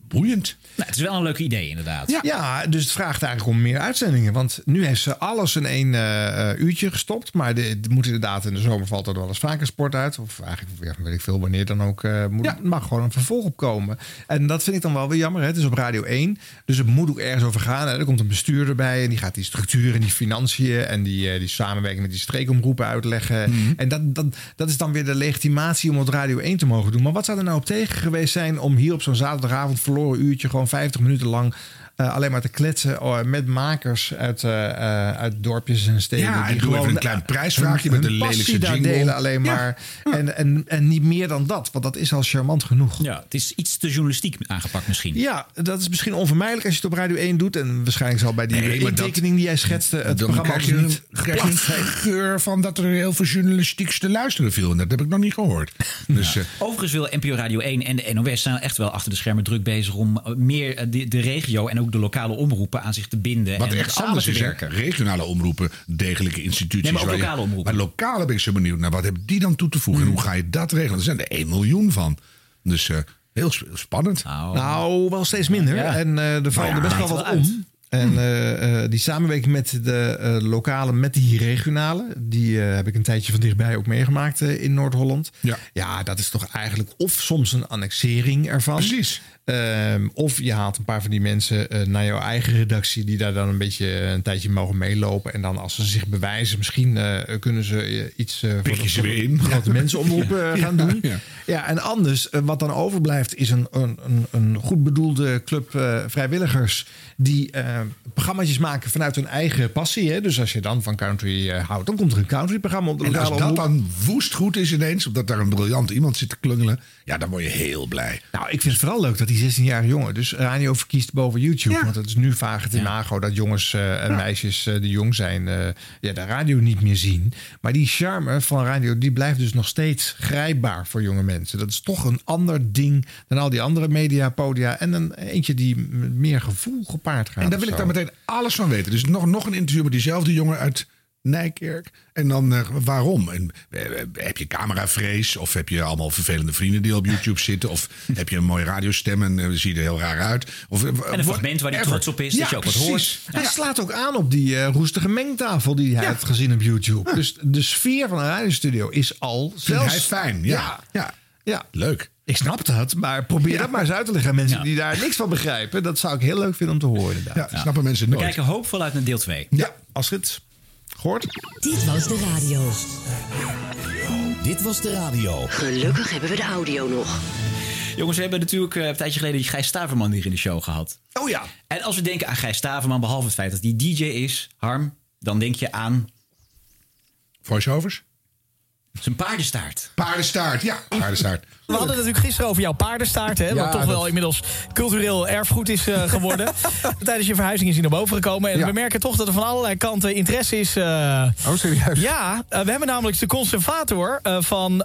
Speaker 7: boeiend.
Speaker 8: Nou, het is wel een leuk idee, inderdaad.
Speaker 9: Ja, dus het vraagt eigenlijk om meer uitzendingen. Want nu heeft ze alles in één eh, uurtje gestopt. Maar de, moet inderdaad in de zomer valt er wel eens vaker sport uit. Of eigenlijk weet ik veel wanneer dan ook. Eh, moet, ja. mag gewoon een vervolg opkomen. En dat vind ik dan wel weer jammer. Hè? Het is op Radio 1. Dus het moet ook ergens over gaan. er komt een bestuur erbij En die gaat die structuur en die financiën. En die, eh, die samenwerking met die streekomroepen uitleggen. Mhm. En dat, dat, dat is dan weer de legitimatie om op Radio 1 te mogen doen. Maar wat zou er nou op tegen geweest zijn om hier op zo'n zaterdagavond verloren uurtje gewoon 50 minuten lang eh, alleen maar te kletsen oh, met makers uit, eh, eh, uit dorpjes en steden. Ja,
Speaker 7: die
Speaker 9: gewoon
Speaker 7: een klein prijsvraagje met de lelijke jingle.
Speaker 9: alleen maar. En, en, en niet meer dan dat, want dat is al charmant genoeg.
Speaker 8: Ja, het is iets te journalistiek aangepakt misschien.
Speaker 9: Ja, dat is misschien onvermijdelijk als je het op Radio 1 doet. En waarschijnlijk zal bij die nee, tekening die jij schetste het programma is
Speaker 7: niet krijg geur van dat er heel veel journalistieks te luisteren viel. En dat heb ik nog niet gehoord. [LAUGHS] Dus,
Speaker 8: Overigens wil NPO Radio 1 en de NOS zijn echt wel achter de schermen druk bezig om meer de, de regio en ook de lokale omroepen aan zich te binden.
Speaker 7: Wat
Speaker 8: en
Speaker 7: echt anders is, regionale omroepen, degelijke instituties. Nee,
Speaker 8: maar ook lokale omroepen.
Speaker 7: Maar lokale ben ik zo benieuwd naar. Wat hebben die dan toe te voegen? En hmm. hoe ga je dat regelen? Er zijn er 1 miljoen van. Dus eh, heel spannend.
Speaker 9: Nou. nou, wel steeds minder. En uh, er nou valt er best wel wat om. En hmm. eh, die samenwerking met de lokale, met die regionale, die heb ik een tijdje van dichtbij ook meegemaakt in Noord-Holland. Ja. ja, dat is toch eigenlijk of soms een annexering ervan.
Speaker 7: Precies.
Speaker 9: Ehm, of je haalt een paar van die mensen eh, naar jouw eigen redactie, die daar dan een beetje eh, een tijdje mogen meelopen. En dan als ze zich bewijzen, misschien eh, kunnen ze iets
Speaker 7: voor
Speaker 9: de, ze weer in. grote mensen omroepen [LAUGHS] gaan doen. Ja, en anders, wat dan overblijft, is een, een, een, een goed bedoelde club vrijwilligers die programma's maken vanuit hun eigen passie. Hè? Dus als je dan van country houdt, dan komt er een country programma op de En
Speaker 7: als dat dan woest goed is ineens, omdat daar een briljant iemand zit te klungelen, ja, dan word je heel blij.
Speaker 9: Nou, ik vind het vooral leuk dat 16-jarige jongen. Dus radio verkiest boven YouTube. Want het is nu vaag het imago dat jongens eh, en meisjes eh, die jong zijn... Eh, ja, de radio niet meer zien. Maar die charme van radio die blijft dus nog steeds grijpbaar voor jonge mensen. Dat is toch een ander ding dan al die andere media, podia... en
Speaker 7: een
Speaker 9: eentje die meer gevoel gepaard gaat.
Speaker 7: En daar wil ik daar meteen alles van weten. Dus nog, nog een interview met diezelfde jongen uit... Nijkerk. En dan eh, waarom? En, eh, heb je cameravrees? Of heb je allemaal vervelende vrienden die op YouTube [LAUGHS] zitten? Of heb je een mooie radiostem en uh, zie je er heel raar uit? Of,
Speaker 8: en een fragment waar hij trots op is, dat je ook wat hoort. Ja. Hij
Speaker 9: slaat ook aan op die roestige mengtafel die hij ja. heeft gezien op YouTube. Dus de sfeer van een radiostudio is al Vindt zelfs...
Speaker 7: hij fijn, ja. ja. ja. Leuk.
Speaker 9: Ik snap dat, maar probeer dat maar eens uit te leggen aan mensen die daar niks van begrijpen. Dat zou ik heel leuk vinden om te horen.
Speaker 7: Ja, snappen mensen nooit. We
Speaker 8: kijken hoopvol uit naar deel 2.
Speaker 7: Ja, als het.
Speaker 1: Dit was de radio.
Speaker 3: Dit was de radio.
Speaker 5: Gelukkig hebben we de audio nog.
Speaker 8: Jongens, we hebben natuurlijk eh, een tijdje geleden die Gijs Staverman hier in de show gehad.
Speaker 7: Oh ja.
Speaker 8: En als we denken aan Gijs Staverman, behalve het feit dat hij DJ is, Harm, dan denk je aan.
Speaker 7: Voiceovers?
Speaker 8: Zijn paardenstaart.
Speaker 7: Paardenstaart, ja, paardenstaart.
Speaker 8: We hadden het natuurlijk gisteren over jouw paardenstaart, hè, wat toch wel inmiddels cultureel erfgoed is eh, geworden. [LAUGHS] Tijdens je verhuizing is hij naar boven gekomen. En we merken toch dat er van allerlei kanten interesse is. Eh,
Speaker 7: oh, serieus?
Speaker 8: Ja, eh, we hebben namelijk de conservator van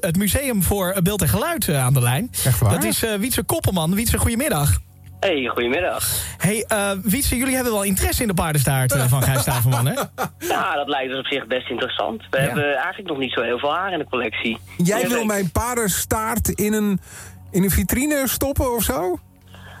Speaker 8: het Museum voor Beeld en Geluid aan de lijn. Echt waar? Dat is Wietse Koppelman. Wietse, goedemiddag. Hey,
Speaker 19: goedemiddag. Hey,
Speaker 8: uh, Wietse, jullie hebben wel interesse in de paardenstaart van Gijs Staverman,
Speaker 19: hè? Nou, [LAUGHS] dat lijkt dus op zich best interessant. We hebben eigenlijk nog niet zo heel veel haar in de collectie.
Speaker 7: Jij wil mijn paardenstaart in een, in een vitrine stoppen of zo?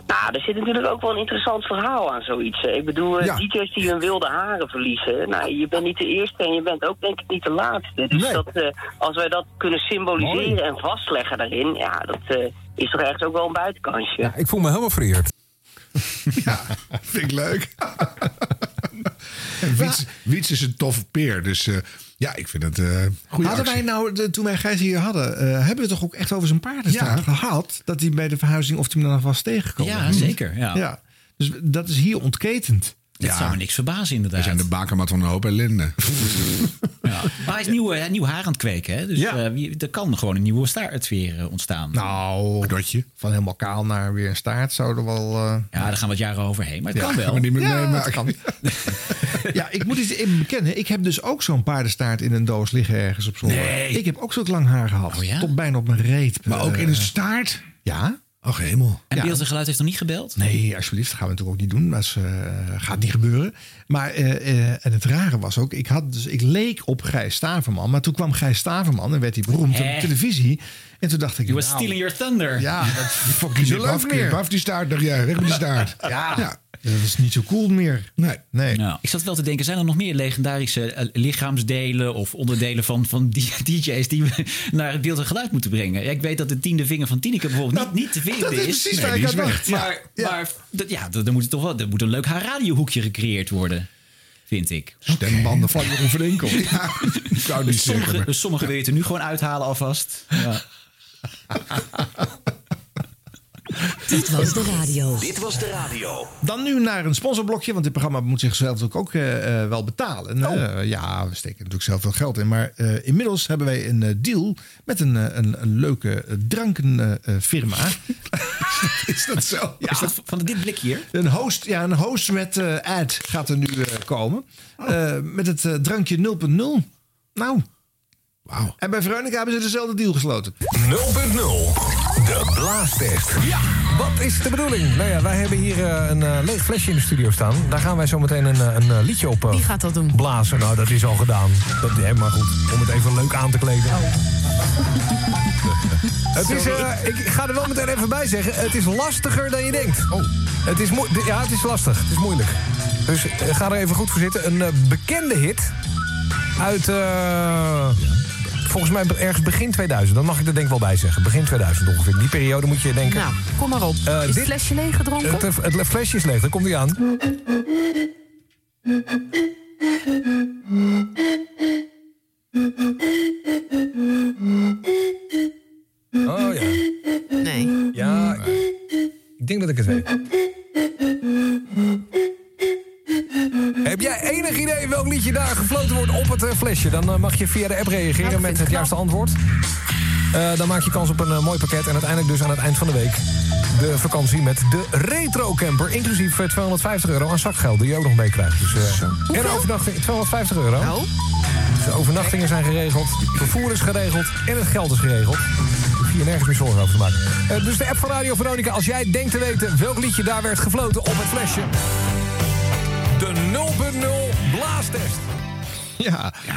Speaker 19: Nou, er zit natuurlijk ook wel een interessant verhaal aan zoiets. Ik bedoel, eh, ja. die hun wilde haren verliezen. Nou, je bent niet de eerste en je bent ook denk ik niet de laatste. Dus dat, eh, als wij dat kunnen symboliseren en vastleggen daarin, ja, dat, is toch echt ook wel een buitenkansje. Ja, ik voel me helemaal
Speaker 7: vereerd. [LAUGHS] ja, vind ik leuk. [LAUGHS] Wiets, is een toffe peer, dus eh, ja, ik vind het
Speaker 9: eh, goed. Hadden wij nou, toen wij Gijs hier hadden, eh, hebben we toch ook echt over zijn paardenstaart gehad? Dat hij bij de verhuizing, of hij hem dan was tegengekomen
Speaker 8: Ja, zeker. Ja. ja.
Speaker 9: Dus dat is hier ontketend
Speaker 8: ja. zou me niks verbazen, inderdaad.
Speaker 7: We zijn de bakermat van een hoop ellende. [LAUGHS]
Speaker 8: ja. Maar hij is nieuw, nieuw haar aan het kweken. Hè? Dus ja. uh, er kan gewoon een nieuwe staart weer eh, ontstaan.
Speaker 9: Nou, je van helemaal kaal naar weer een staart zouden we wel... Eh,
Speaker 8: ja, daar gaan wat jaren overheen, maar het kan wel. [LAUGHS] Maar ja, kan. [LAUGHS]
Speaker 9: ja, ik moet iets even bekennen. Ik heb dus ook zo'n paardenstaart in een doos liggen ergens op zolder. Nee. Ik heb ook zo'n lang haar gehad. Oh tot bijna op mijn reet.
Speaker 7: Maar ook in een staart?
Speaker 9: Ja.
Speaker 7: Ach, hemel.
Speaker 8: En ja. Geluid heeft nog niet gebeld?
Speaker 9: Nee, alsjeblieft. Dat gaan we het natuurlijk ook niet doen. Dat eh, gaat niet gebeuren. Maar eh, eh, en het rare was ook, ik, had dus, ik leek op Gijs Staverman. Maar toen kwam Gijs Staverman en werd hij beroemd op de televisie. En toen dacht ik...
Speaker 8: You was nou, stealing your thunder.
Speaker 9: Ja, dat [LAUGHS] fucking
Speaker 7: die, Baf die staart nog jij. Weg die staart. [LAUGHS] ja.
Speaker 9: ja. Dat is niet zo cool meer.
Speaker 7: Nee. nee.
Speaker 8: ik zat wel te denken, zijn er nog meer legendarische eh, lichaamsdelen of onderdelen van, van DJ's [LAUGHS] die we naar het beeld en geluid moeten brengen? ik weet dat de tiende vinger van Tineke bijvoorbeeld niet, niet te vinden is.
Speaker 7: precies nee, waar ik aan dacht.
Speaker 8: Maar, ja. maar dat, ja, er moet toch wel er moet een leuk radiohoekje gecreëerd worden vind ik.
Speaker 7: Stembanden van Jeroen van [LAUGHS] Ja,
Speaker 8: zou niet zeggen. sommige wil je er nu gewoon uithalen alvast. Ja. [LAUGHS]
Speaker 9: [LAUGHS] Dit was de radio. Dit was de radio. Dan nu naar een sponsorblokje, want dit programma moet zichzelf ook, ook eh, eh, wel betalen. Oh. Eh, ja, we steken natuurlijk zelf veel geld in. Maar inmiddels hebben wij een deal met een, een, een leuke drankenfirma. [LAUGHS]
Speaker 7: is dat zo?
Speaker 8: Is
Speaker 7: dat
Speaker 8: van dit blikje hier?
Speaker 9: Een host, ja, een host met ad gaat er nu komen. Oh. met het drankje 0.0. Nou. Wauw. En bij Veronica hebben ze dezelfde deal gesloten. 0.0. De blaastest. Ja, wat is de bedoeling? Nou ja, wij hebben hier eh, een eh, leeg flesje in de studio staan. Daar gaan wij zo meteen een, eh, een liedje op
Speaker 8: Wie gaat dat doen?
Speaker 9: blazen. Nou, dat is al gedaan. Dat, ja, maar goed, om het even leuk aan te kleden. Oh. [LAUGHS] het is, ik ga er wel meteen even bij zeggen, het is lastiger dan je denkt. Oh. Het is ja, het is lastig. Het is moeilijk. Dus ga er even goed voor zitten. Een bekende hit uit volgens mij ergens begin 2000. Dan mag ik er denk ik wel bij zeggen. Begin 2000 ongeveer. Die periode moet je denken.
Speaker 8: Nou, kom maar op. Eh, is dit, flesje leeg gedronken? Het,
Speaker 9: eh, het, flesje is leeg, daar komt hij aan.
Speaker 7: Oh ja.
Speaker 8: Nee.
Speaker 9: Ja, ik denk dat ik het weet. Heb jij enig idee welk liedje daar gefloten wordt op het eh, flesje? Dan eh, mag je via de app reageren nou, met het juiste antwoord. Eh, dan maak je kans op een mooi pakket. En uiteindelijk dus aan het eind van de week de vakantie met de Retro Camper. Inclusief 250 euro aan zakgeld die je ook nog meekrijgt. Dus, uh, en overnachting, 250 euro. Nou. Dus de overnachtingen zijn geregeld, vervoer is geregeld en het geld is geregeld. Je hier nergens meer zorgen over te maken. dus de app van Radio Veronica, als jij denkt te weten welk liedje daar werd gefloten op het flesje...
Speaker 20: De 0.0 blaastest.
Speaker 9: Ja. ja.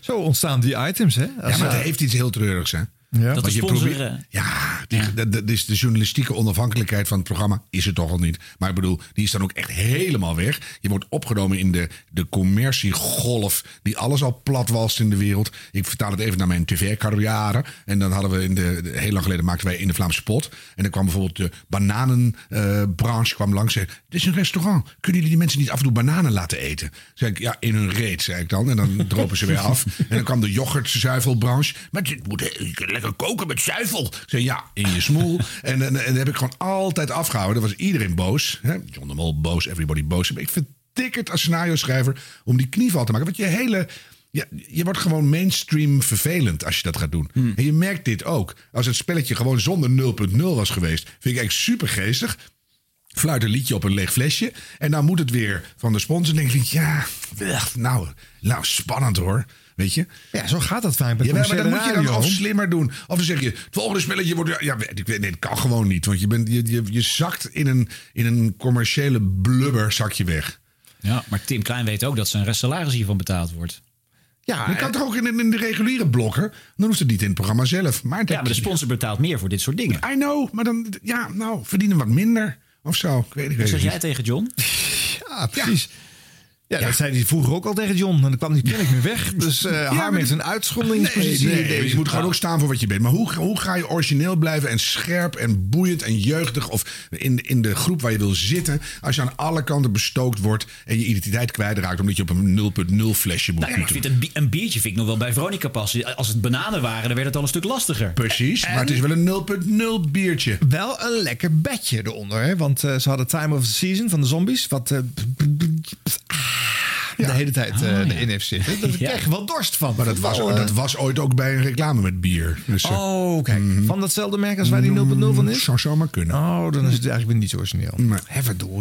Speaker 9: Zo ontstaan die items, hè? ja,
Speaker 7: maar het eh, heeft iets heel treurigs, hè? Ja.
Speaker 8: Dat de sponsoren...
Speaker 7: ja, die, ja.
Speaker 8: Dat,
Speaker 7: is de journalistieke onafhankelijkheid van het programma is er toch al niet. Maar ik bedoel, die is dan ook echt helemaal weg. Je wordt opgenomen in de, de commerciegolf die alles al plat was in de wereld. Ik vertaal het even naar mijn tv-carrière. En dan hadden we in de, heel lang geleden maakten wij in de Vlaamse pot. En dan kwam bijvoorbeeld de bananenbranche uh, kwam langs. Zei, dit is een restaurant. Kunnen jullie die mensen niet af en toe bananen laten eten? Zeg ik, ja, in hun reet, zei ik dan. En dan dropen ze weer af. En dan kwam de yoghurtzuivelbranche. Maar dit moet lekker lekker koken met zuivel. zei, ja, in je smoel. [LAUGHS] en, en, dat heb ik gewoon altijd afgehouden. Dan was iedereen boos. Hè? John de Mol boos, everybody boos. Maar ik vertikkerd het als scenario-schrijver om die knieval te maken. Want je hele... Ja, je wordt gewoon mainstream vervelend als je dat gaat doen. Hmm. En je merkt dit ook. Als het spelletje gewoon zonder 0.0 was geweest, vind ik echt super geestig. Fluit een liedje op een leeg flesje. En dan moet het weer van de sponsor. en denk ik, ja, nou, nou, spannend hoor. Weet je?
Speaker 9: Ja, zo gaat dat vaak
Speaker 7: bij ja, maar dan moet je dan of slimmer doen. Of dan zeg je, het volgende spelletje wordt... Ja, ik weet, nee, dat kan gewoon niet. Want je, bent, je, je, je zakt in een, in een commerciële blubber weg.
Speaker 8: Ja, maar Tim Klein weet ook dat zijn restsalaris hiervan betaald wordt.
Speaker 7: Ja, je kan toch ook in, in, de reguliere blokker? Dan hoeft het niet in het programma zelf. Maar ja,
Speaker 8: maar de sponsor betaalt meer voor dit soort dingen.
Speaker 7: I know, maar dan, ja, nou, verdienen wat minder of zo. Ik
Speaker 8: weet,
Speaker 7: ik
Speaker 8: weet zeg jij tegen John?
Speaker 7: ja, precies.
Speaker 9: Ja, dat zei hij vroeger ook al tegen John. En dan kwam die ik weer weg.
Speaker 7: Dus
Speaker 9: uh,
Speaker 7: ja, een uitzonderingspositie. je moet gewoon ook staan voor wat je bent. Maar hoe, hoe ga je origineel blijven en scherp en boeiend en jeugdig... of in, in de groep waar je wil zitten... als je aan alle kanten bestookt wordt en je identiteit kwijtraakt... omdat je op een 0.0 flesje
Speaker 8: moet nou, ja, een, biertje vind ik nog wel bij Veronica passen. Als het bananen waren, dan werd het al een stuk lastiger.
Speaker 7: Precies, maar het is wel een 0.0 biertje.
Speaker 9: Wel een lekker bedje eronder. Hè? Want eh, ze hadden Time of the Season van de Zombies. Wat... Eh, de hele tijd uh, oh, eh, in heeft zitten.
Speaker 7: Dat [LAUGHS] wel dorst van. Maar dat was, dat was ooit ook bij een reclame met bier.
Speaker 9: Dus, eh, oh, kijk. Mhm. van datzelfde merk als waar die 0.0 mm, van is?
Speaker 7: Zou zo maar kunnen.
Speaker 9: Oh, dan is het eigenlijk weer niet origineel.
Speaker 7: Maar, Hè,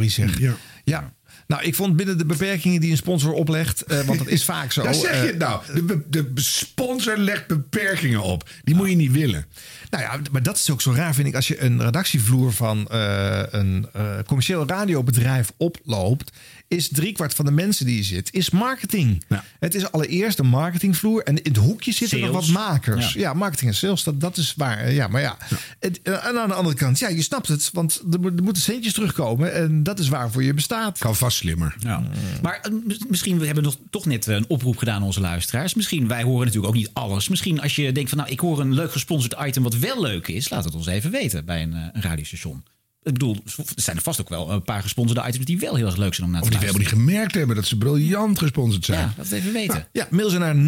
Speaker 7: zeg.
Speaker 9: Ja. ja. Nou, ik vond binnen de beperkingen die een sponsor oplegt, eh, want dat is [LAUGHS] vaak zo. Daar
Speaker 7: zeg je het nou. De, de, sponsor legt beperkingen op. Die moet je niet willen.
Speaker 9: Nou ja, maar dat is ook zo raar, vind ik. Als je een redactievloer van een commercieel radiobedrijf oploopt, is driekwart van de mensen die je zit, is marketing. Het is allereerst een marketingvloer. En in het hoekje zitten nog wat makers. Ja. marketing en sales, dat, dat is waar. Eh, ja, maar ja. Het, eh, en aan de andere kant, ja, je snapt het. Want er, moeten centjes terugkomen. En dat is waarvoor je bestaat.
Speaker 7: Kan vast slimmer. Ja.
Speaker 8: Maar eh, misschien, we hebben nog, toch net een oproep gedaan aan onze luisteraars. Misschien, wij horen natuurlijk ook niet alles. Misschien als je denkt van, nou, ik hoor een leuk gesponsord item wat wel leuk is. Laat het ons even weten bij een, een radiostation. Ik bedoel, er zijn er vast ook wel een paar gesponsorde items die wel heel erg leuk zijn om naar te
Speaker 7: kijken.
Speaker 8: Of die
Speaker 7: hebben niet gemerkt hebben dat ze briljant gesponsord zijn.
Speaker 8: Ja, dat even nou, weten.
Speaker 9: ja, mail ze naar 0.0.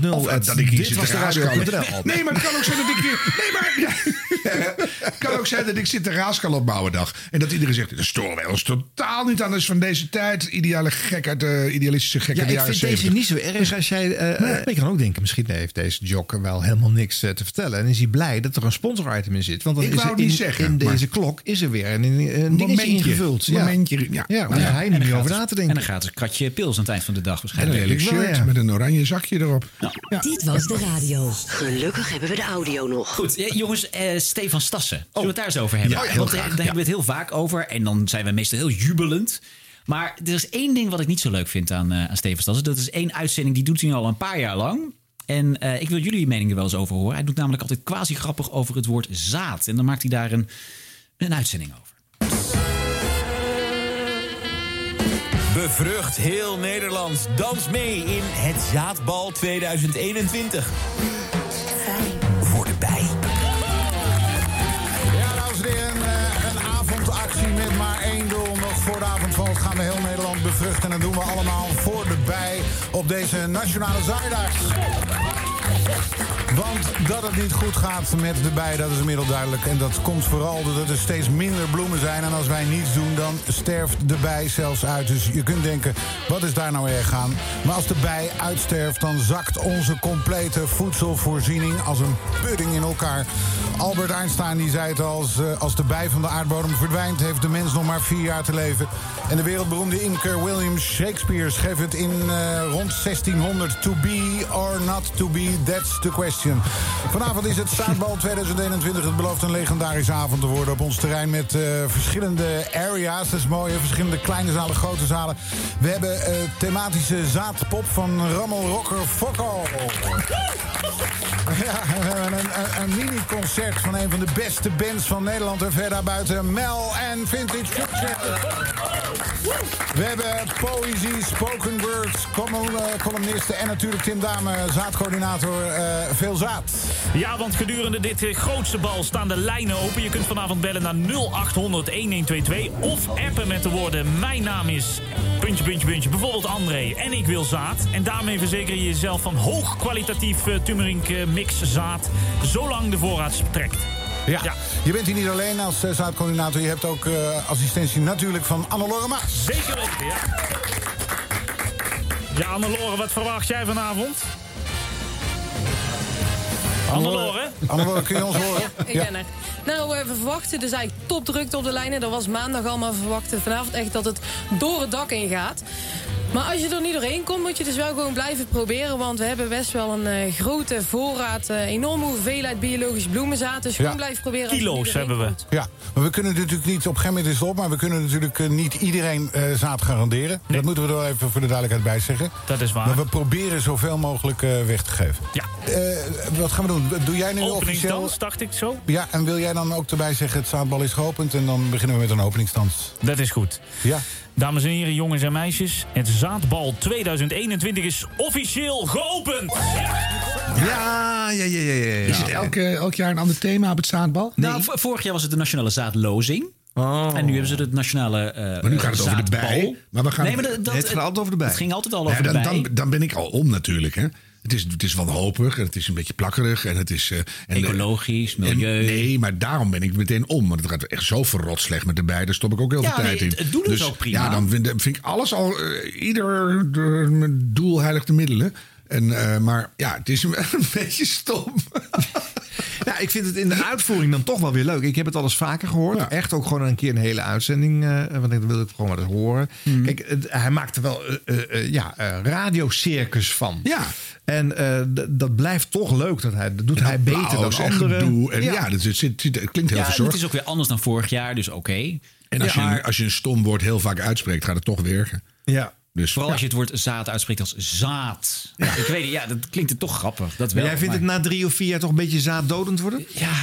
Speaker 9: dat
Speaker 7: ik hier zit radio. Nee, maar het kan ook zijn dat ik hier. Nee, maar... Ja. Het [LAUGHS] kan ook zijn dat ik zit te raaskal op dag. En dat iedereen zegt, dat storen wij ons totaal niet aan. is van deze tijd. Ideale gek eh, uit de idealistische gek uit de jaren 70. Ik vind
Speaker 9: deze niet zo erg als jij... Eh, eh, ik kan ook denken, misschien heeft deze jock wel helemaal niks te vertellen. En is hij blij dat er een sponsor item in zit. Want ik is in, zeggen, in deze klok is er weer een, een,
Speaker 7: een ingevuld. Ja. Momentje,
Speaker 9: ja. ja, hij niet meer over na te denken. En
Speaker 8: dan gaat een katje pils aan het eind van de dag waarschijnlijk.
Speaker 7: een redelijk shirt met een oranje zakje erop. Nou. Dit was de radio.
Speaker 8: Gelukkig hebben we de audio nog. Goed, jongens, Stefan Stassen. Zullen oh. we het daar eens over hebben? Ja, daar hebben we het heel vaak over. En dan zijn we meestal heel jubelend. Maar er is één ding wat ik niet zo leuk vind aan, eh, aan Steven Stassen. Dat is één uitzending, die doet hij al een paar jaar lang. En eh, ik wil jullie mening er wel eens over horen. Hij doet namelijk altijd quasi grappig over het woord zaad. En dan maakt hij daar een, een uitzending over.
Speaker 20: Bevrucht heel Nederland. Dans mee in het Zaadbal 2021.
Speaker 9: gaan we heel Nederland bevruchten. En dat doen we allemaal voor de bij op deze Nationale zaterdag. Want dat het niet goed gaat met de bij, dat is inmiddels duidelijk. En dat komt vooral doordat er steeds minder bloemen zijn. En als wij niets doen, dan sterft de bij zelfs uit. Dus je kunt denken, wat is daar nou weer aan? Maar als de bij uitsterft, dan zakt onze complete voedselvoorziening... als een pudding in elkaar. Albert Einstein die zei het als, eh, als de bij van de aardbodem verdwijnt... heeft de mens nog maar vier jaar te leven. En de wereldberoemde imker William Shakespeare schreef het in eh, rond 1600... To be or not to be, That's the question. Vanavond is het Staatbal 2021. Het belooft een legendarische avond te worden op ons terrein... met eh, verschillende areas. Dat is mooi, verschillende kleine zalen, grote zalen. We hebben uh, thematische zaadpop van Rammel Rocker Fokko. Ja, een, een, mini-concert van een van de beste bands van Nederland... en verder buiten Mel en Vintage We hebben poëzie, spoken words, eh, columnisten... en natuurlijk Tim Dame, zaadcoördinator eh, veel zaad.
Speaker 8: Ja, want gedurende dit eh, grootste bal staan de lijnen open. Je kunt vanavond bellen naar 0800 1122 of appen met de woorden mijn naam is puntje, puntje, puntje. Bijvoorbeeld André en ik wil zaad. En daarmee verzeker je jezelf van hoog kwalitatief eh, turmeric mix zaad zolang de voorraad trekt.
Speaker 9: Ja. ja. je bent hier niet alleen als zaadcoördinator. Je hebt ook assistentie natuurlijk van Annalore Maas.
Speaker 8: Zeker weten, ja. Ja, wat verwacht jij vanavond?
Speaker 21: Annelore? Annelore, kun je ons horen? Ja, ik ben er. Nou, eh, we verwachten dus eigenlijk topdrukte op de lijnen. Dat was maandag allemaal verwachten. Vanavond echt dat het door het dak in gaat. Maar als je er niet doorheen komt, moet je dus wel gewoon blijven proberen. Want we hebben best wel een eh, grote voorraad, uh, enorme hoeveelheid biologisch bloemenzaad. Dus gewoon blijven proberen.
Speaker 8: Kilo's hebben we.
Speaker 9: Ja, maar we kunnen natuurlijk niet, op een gegeven is het op... maar we kunnen natuurlijk eh, niet iedereen zaad garanderen. Dat moeten we er even voor de duidelijkheid bij zeggen.
Speaker 8: Dat is waar.
Speaker 9: Maar we proberen zoveel mogelijk weg te geven. Ja. wat gaan we doen? Doe jij nu officieel... Openingsdans,
Speaker 8: dacht ik zo.
Speaker 9: Ja, en wil jij dan ook erbij zeggen... het zaadbal is geopend en dan beginnen we met een openingsdans?
Speaker 8: Dat is goed. Ja. Dames en heren, jongens en meisjes, het Zaadbal 2021 is officieel geopend!
Speaker 9: Ja, ja, ja, ja. ja, Is het elk jaar een ander thema op het Zaadbal?
Speaker 8: Nou, vorig jaar was het de Nationale Zaadlozing. Oh. En nu hebben ze het nationale uh, Maar nu gaat het over de bij.
Speaker 9: Maar
Speaker 8: we
Speaker 9: gaan, nee, maar dat, het gaat
Speaker 8: altijd
Speaker 9: over de bij.
Speaker 8: ging altijd al over
Speaker 7: ja,
Speaker 8: de bij.
Speaker 7: Dan, dan ben ik al om natuurlijk, hè. Het is, het is wanhopig en het is een beetje plakkerig. En het is, uh,
Speaker 8: Ecologisch, milieu.
Speaker 7: nee, maar daarom ben ik meteen om. Want het gaat echt zo verrot slecht met erbij. Daar stop ik ook heel veel tijd nee, in.
Speaker 8: Het doel dus, is ook prima.
Speaker 7: Ja, dan vind, ik alles al... Eh, ieder uh, doel heiligt de middelen. En, maar ja, het is een, een [LAUGHS] beetje stom
Speaker 9: ja ik vind het in de uitvoering dan toch wel weer leuk. Ik heb het al eens vaker gehoord. Echt ook gewoon een keer een hele uitzending. Eh, want ik wilde het gewoon maar eens horen. Mm. Kijk, het, hij maakte wel uh, ja, radiocircus van. Ja. En dat blijft toch leuk. Dat hij,
Speaker 7: dat
Speaker 9: doet hij beter dan anderen. En
Speaker 7: ja, ja klinkt heel ja, verzorgd.
Speaker 8: Het is ook weer anders dan vorig jaar, dus oké.
Speaker 7: En als, je, als je een stom woord heel vaak uitspreekt, gaat het toch werken.
Speaker 8: Ja, dus, Vooral als je het woord zaad uitspreekt als zaad. Ja. Ik weet niet, ja, dat klinkt het toch grappig. Dat
Speaker 9: wel, jij vindt het na drie of vier jaar toch een beetje zaaddodend worden?
Speaker 8: Ja.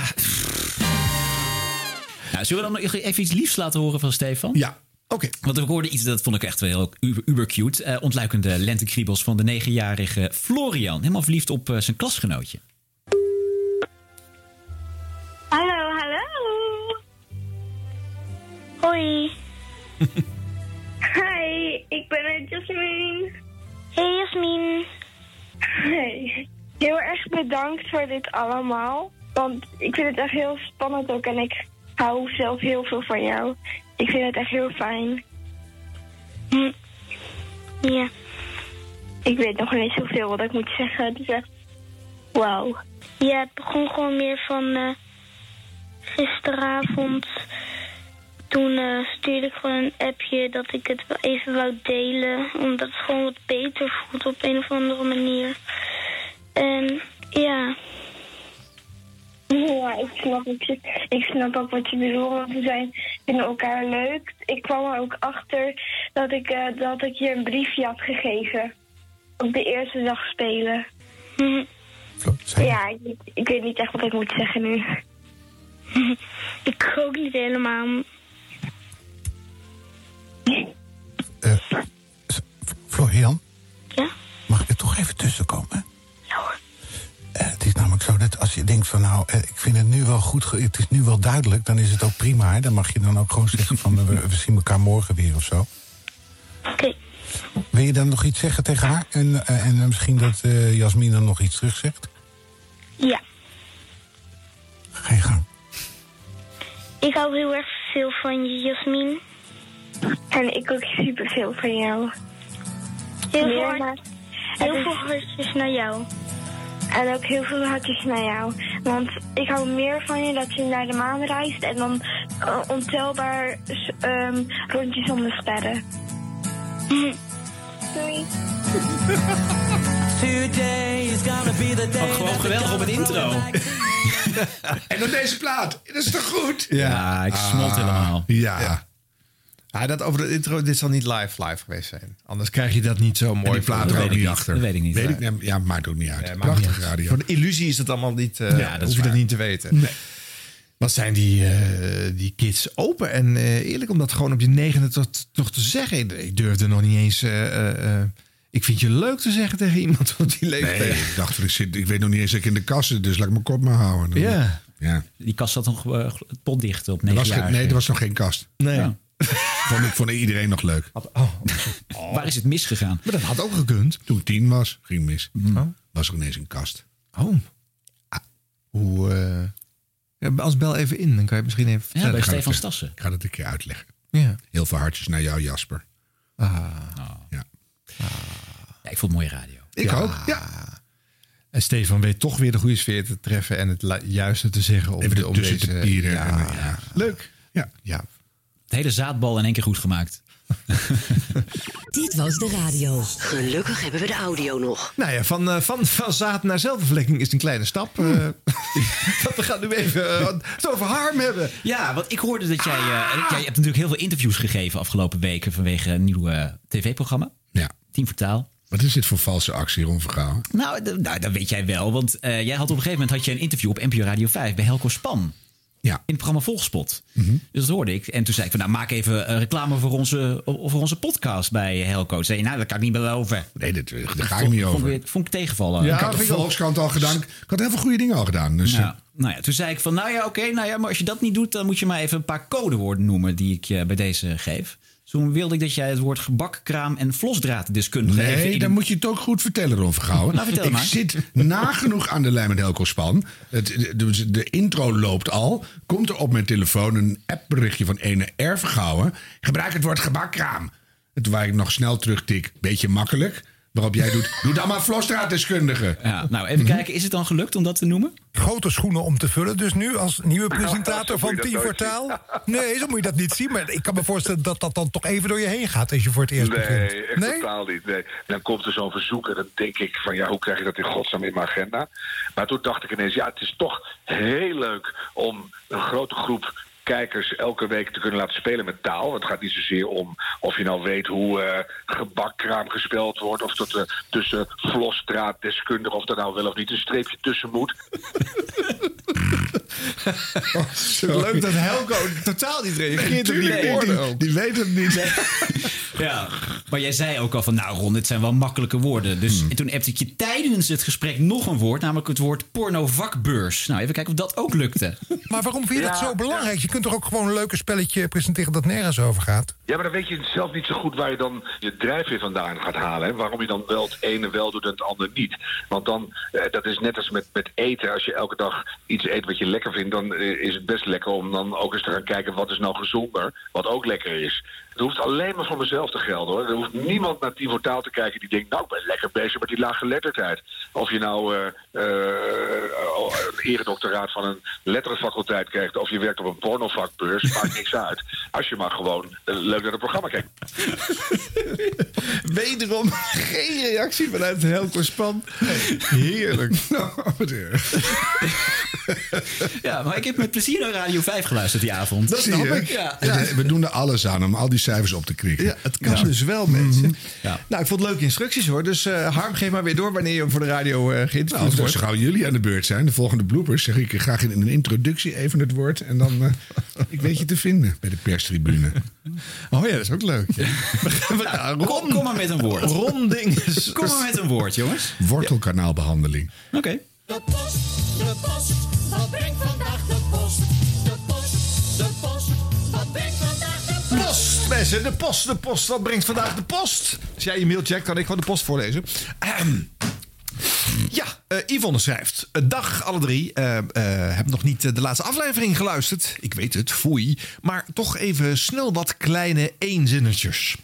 Speaker 8: Nou, zullen we dan nog e- even iets liefs laten horen van Stefan?
Speaker 9: Ja. Oké.
Speaker 8: Want ik hoorde iets, dat vond ik echt wel heel uber, cute. Uh, ontluikende lentekriebels van de negenjarige Florian. Helemaal verliefd op eh, zijn klasgenootje.
Speaker 19: Hallo, hallo. Hoi. [LAUGHS] Hi, ik ben Jasmine.
Speaker 22: Hey Jasmin. Hey,
Speaker 19: Heel erg bedankt voor dit allemaal. Want ik vind het echt heel spannend ook en ik hou zelf heel veel van jou. Ik vind het echt heel fijn. Hm. Ja. Ik weet nog niet zoveel wat ik moet zeggen. Het is echt wauw.
Speaker 22: Ja, het begon gewoon meer van eh, gisteravond toen eh, stuurde ik gewoon een appje dat ik het even wou delen. Omdat het gewoon wat beter voelt op een of andere manier. En ja.
Speaker 19: Ja, ik snap, ik, ik snap ook wat je bedoelt, want we zijn in elkaar leuk. Ik kwam er ook achter dat ik, eh, dat ik je een briefje had gegeven. Op de eerste dag spelen. Mhm. ja, ik, ik weet niet echt wat ik moet zeggen nu. [LAUGHS] ik ook niet helemaal.
Speaker 9: Eh, Florian?
Speaker 22: Ja?
Speaker 9: Mag ik er toch even tussenkomen? Ja hoor. Eh, het is namelijk zo dat als je denkt van nou, eh, ik vind het nu wel goed, het is nu wel duidelijk, dan is het ook prima. Dan mag je dan ook gewoon zeggen van we, zien elkaar morgen weer of zo.
Speaker 22: Oké.
Speaker 9: Wil je dan nog iets zeggen tegen haar? En, en misschien dat Jasmin dan nog iets terugzegt?
Speaker 22: Ja. Ga je gang.
Speaker 9: Ik hou heel erg veel
Speaker 22: van je, Jasmin. En ik ook superveel van jou. Heel veel, heel veel hartjes naar jou. En ook heel veel hartjes naar jou. Want ik hou meer van je dat je naar de maan reist en dan eh, ontelbaar ehm, rondjes om de sterren.
Speaker 8: gewoon geweldig op een intro.
Speaker 9: en op deze plaat. Dat is toch goed?
Speaker 8: Ja, ik ah. smolt helemaal.
Speaker 9: ja. Hij dat over de intro, dit zal niet live live geweest zijn. Anders krijg je dat niet zo mooi. En die plaat
Speaker 7: er ook niet achter. Dat
Speaker 8: weet ik niet. Weet
Speaker 7: ja, maakt ook niet uit. Ja, Prachtig radio.
Speaker 9: Voor de illusie is het allemaal niet,
Speaker 7: eh,
Speaker 9: ja, dat hoef je dat niet te weten. Nee. Wat zijn die, eh, die kids open en eh, eerlijk om dat gewoon op je negende toch toch te zeggen. Ik durfde nog niet eens... ik vind je leuk te zeggen tegen iemand op die leeftijd.
Speaker 7: Nee, ik dacht, ik, zit, ik weet nog niet eens dat ik in de kast dus laat ik mijn kop maar houden.
Speaker 8: Ja. ja. Die kast zat nog potdicht op negen
Speaker 7: jaar. Nee, er was nog geen kast.
Speaker 8: Nee
Speaker 7: vond, ik, vond iedereen nog leuk. Oh.
Speaker 8: [LAUGHS] Waar is het misgegaan?
Speaker 7: Maar dat had ook gekund. Toen tien was, ging mis. Mhm. Oh. Was er ineens een kast.
Speaker 8: Oh. Ah,
Speaker 9: hoe... Eh, ja, als bel even in, dan kan je misschien even
Speaker 8: Ja, bij Stefan Stassen.
Speaker 7: Ik ga dat een keer uitleggen. Ja. Heel veel hartjes naar jou, Jasper. Ah. ah.
Speaker 8: Ja. Ah. ja. ik vond mooie radio.
Speaker 9: Ik ook, ja. En Stefan weet toch weer de goede sfeer te treffen en het juiste te zeggen.
Speaker 7: Om, de, om deze, ja.
Speaker 9: Leuk. Ja. ja,
Speaker 8: de hele zaadbal in één keer goed gemaakt. [LAUGHS] Dit was de
Speaker 9: radio. Gelukkig hebben we de audio nog. Nou ja, van, eh, van, van zaad naar zelfvervlekking is een kleine stap. Uh, [LAUGHS] we gaan nu even eh, het over harm hebben.
Speaker 8: Ja, want ik hoorde dat jij... jij hebt natuurlijk heel veel interviews gegeven afgelopen weken... vanwege een nieuw tv-programma.
Speaker 9: Ja.
Speaker 8: Team Vertaal.
Speaker 7: Wat is dit voor valse actie, rond Vergaal?
Speaker 8: Nou, nou, dat weet jij wel. Want jij had op een gegeven moment had je een interview op NPO Radio 5 bij Helco Span.
Speaker 9: Ja. In
Speaker 8: het programma Volgspot. Mhm. Dus dat hoorde ik. En toen zei ik van nou maak even eh, reclame voor onze, eh, voor onze podcast bij Helco. Zei nou dat kan ik niet
Speaker 7: beloven. Nee, dat, daar ga ik vond, niet over. Vond
Speaker 8: ik, vond ik tegenvallen.
Speaker 7: Ja, ik had de Volkskrant al gedaan. Ik had heel veel goede dingen al gedaan. Dus,
Speaker 8: eh. nou, ja, toen zei ik van nou ja oké, nou ja, maar als je dat niet doet dan moet je maar even een paar codewoorden noemen die ik je bij deze geef. Toen wilde ik dat jij het woord gebakkraam en kunt
Speaker 7: nee, Nee, dan moet je het ook goed vertellen, Ron Vergauwen. Nou, ik zit nagenoeg aan de lijn met Helco Span. Het, de, intro loopt al. Komt er op mijn telefoon een appberichtje van ene R Vergauwen. Gebruik het woord gebakkraam. waar ik nog snel terugtik, beetje makkelijk. Waarop jij doet, doe dan maar vlostraatdeskundige.
Speaker 8: Ja, nou, even kijken, is het dan gelukt om dat te noemen?
Speaker 9: Grote schoenen om te vullen. Dus nu als nieuwe nou, presentator van Team vertaal. [LAUGHS] Nee, zo moet je dat niet zien. Maar ik kan me voorstellen dat dat dan toch even door je heen gaat als je voor het eerst nee, begint.
Speaker 23: Nee, totaal niet. Nee. dan komt er zo'n verzoek en dan denk ik van ja, hoe krijg ik dat in godsnaam in mijn agenda? Maar toen dacht ik ineens, ja, het is toch heel leuk om een grote groep kijkers elke week te kunnen laten spelen met taal. Het gaat niet zozeer om of je nou weet hoe eh, gebakkraam gespeld wordt... of dat er eh, tussen deskundig, of er nou wel of niet een streepje tussen moet.
Speaker 9: Oh, [LAUGHS] Leuk dat Helco totaal niet reageert die die, die, weet het niet. [LAUGHS]
Speaker 8: Ja, maar jij zei ook al van, nou Ron, dit zijn wel makkelijke woorden. Dus hmm. toen heb ik je tijdens het gesprek nog een woord, namelijk het woord pornovakbeurs. Nou, even kijken of dat ook lukte.
Speaker 9: Maar waarom vind je dat zo belangrijk? toch ook gewoon een leuke spelletje presenteren dat nergens over gaat?
Speaker 23: Ja, maar dan weet je zelf niet zo goed waar je dan je drijfveer vandaan gaat halen. Hè? Waarom je dan wel het ene wel doet en het andere niet. Want dan, eh, dat is net als met, met eten. Als je elke dag iets eet wat je lekker vindt... dan eh, is het best lekker om dan ook eens te gaan kijken... wat is nou gezonder, wat ook lekker is. Het hoeft alleen maar voor mezelf te gelden, hoor. Er hoeft niemand naar Tivo Taal te kijken die denkt... nou, ik ben lekker bezig met die laaggeletterdheid. Of je nou uh, eh, een oh, eredoctoraat van een letterenfaculteit krijgt... of je werkt op een porno vakbeurs, maakt niks uit. Als je maar gewoon leuk naar het programma kijkt.
Speaker 9: Wederom geen reactie vanuit Helco Span.
Speaker 7: Heerlijk. [LAUGHS] Nou,
Speaker 8: Ja, maar ik heb met plezier naar Radio 5 geluisterd die avond.
Speaker 9: Dat snap ik. Eh,
Speaker 7: we doen er alles aan om al die cijfers op te krikken. Ja,
Speaker 9: het kan dus wel, mensen. Mhm. Nou, ik vond leuke instructies hoor. Dus eh, Harm, geef maar weer door wanneer je hem voor de radio uh, geïnterviewd nou, wordt.
Speaker 7: Dus gauw jullie aan de beurt zijn, de volgende bloopers, zeg ik graag in een introductie even het woord. En dan [LAUGHS] Ik weet je te vinden bij de perstribune.
Speaker 9: Oh ja, dat is ook leuk. Ja.
Speaker 8: [LAUGHS]
Speaker 9: kom,
Speaker 8: kom, maar met een woord. Ronding. [LAUGHS] Kom maar met een woord, jongens.
Speaker 7: Wortelkanaalbehandeling.
Speaker 8: Oké. De post, de post, wat brengt vandaag de post? De
Speaker 9: post, de post, wat brengt vandaag de post? Post, mensen, de post, de post, wat brengt vandaag de post? Als jij je mail checkt, kan ik gewoon de post voorlezen. Ehm, ja, eh, Yvonne schrijft. Eh, dag alle drie. Uh, uh, heb nog niet de laatste aflevering geluisterd. Ik weet het, foei. Maar toch even snel wat kleine eenzinnetjes.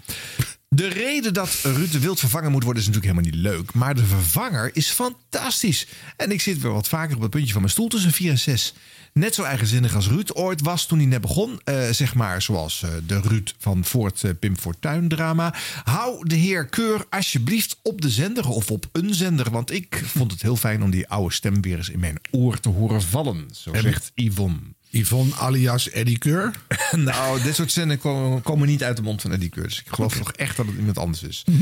Speaker 9: De reden dat Ruud de Wild vervangen moet worden is natuurlijk helemaal niet leuk. Maar de vervanger is fantastisch. En ik zit weer wat vaker op het puntje van mijn stoel tussen 4 en 6. Net zo eigenzinnig als Ruud ooit was toen hij net begon. Eh, zeg maar zoals eh, de Ruud van Voort eh, Pim Fortuyn drama. Hou de heer Keur alsjeblieft op de zender of op een zender. Want ik vond het heel fijn om die oude stem weer eens in mijn oor te horen vallen. Zo zegt Yvonne.
Speaker 7: Yvonne alias Eddie Keur?
Speaker 9: [LAUGHS] nou, dit soort zinnen komen, niet uit de mond van Eddie Keur. Dus ik geloof okay. toch echt dat het iemand anders is. Mhm.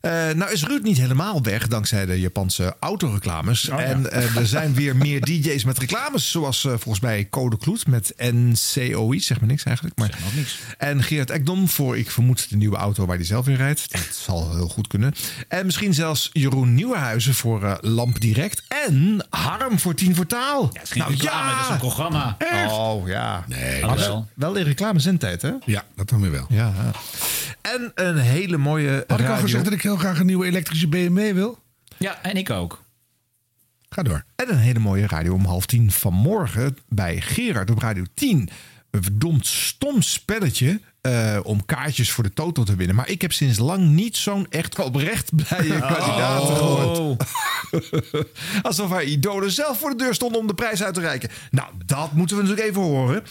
Speaker 9: Eh, nou is Ruud niet helemaal weg dankzij de Japanse autoreclames. Oh, en eh, er zijn weer meer DJ's met reclames. Zoals eh, volgens mij Code Kloet met NCOI. Zeg maar niks eigenlijk. Maar...
Speaker 8: Zeg maar niks.
Speaker 9: En Geert Ekdom voor, ik vermoed, de nieuwe auto waar hij zelf in rijdt. Dat zal heel goed kunnen. En misschien zelfs Jeroen Nieuwenhuizen voor Lamp Direct. En Harm voor 10 voor Taal.
Speaker 8: Ja, nou, reclame, ja. dat is een programma.
Speaker 9: Oh ja. Nee, wel. wel in reclame zendtijd hè?
Speaker 7: Ja, dat dan weer wel. Ja.
Speaker 9: En een hele mooie
Speaker 7: Had ik al gezegd dat ik heel graag een nieuwe elektrische BMW wil?
Speaker 8: Ja, en ik ook.
Speaker 9: Ga door. En een hele mooie radio om half tien vanmorgen bij Gerard op Radio 10. Een verdomd stom spelletje eh, om kaartjes voor de Toto te winnen. Maar ik heb sinds lang niet zo'n echt oprecht blije oh. kandidaat gehoord. Oh. [LAUGHS] Alsof hij idolen zelf voor de deur stonden om de prijs uit te reiken. Nou, dat moeten we natuurlijk even horen.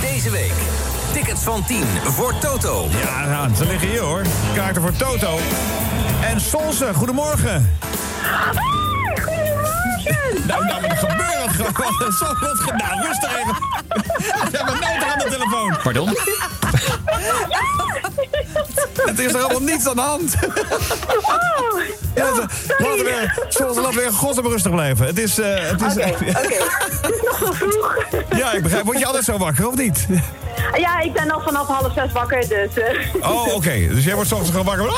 Speaker 24: Deze week. Tickets van 10 voor Toto.
Speaker 9: Ja, ze liggen hier hoor. Kaarten voor Toto. En Solse, goedemorgen. goedemorgen. nou, nou, wat gebeurt gewoon? [LAUGHS] Solse, wat gedaan? Nou, rustig even. heb mijn nooit aan de telefoon.
Speaker 8: Pardon?
Speaker 9: [LAUGHS] Het is er allemaal niets aan de hand. Oh, ja, oh, laten we, zoals, laten we rustig blijven. Het is... Eh, het is nog wel vroeg. Ja, ik begrijp. Word je altijd zo wakker, of niet?
Speaker 25: Ja, ik ben al vanaf half zes wakker, dus... Eh.
Speaker 9: Oh, oké. Dus jij wordt ochtends gewoon wakker. Ah!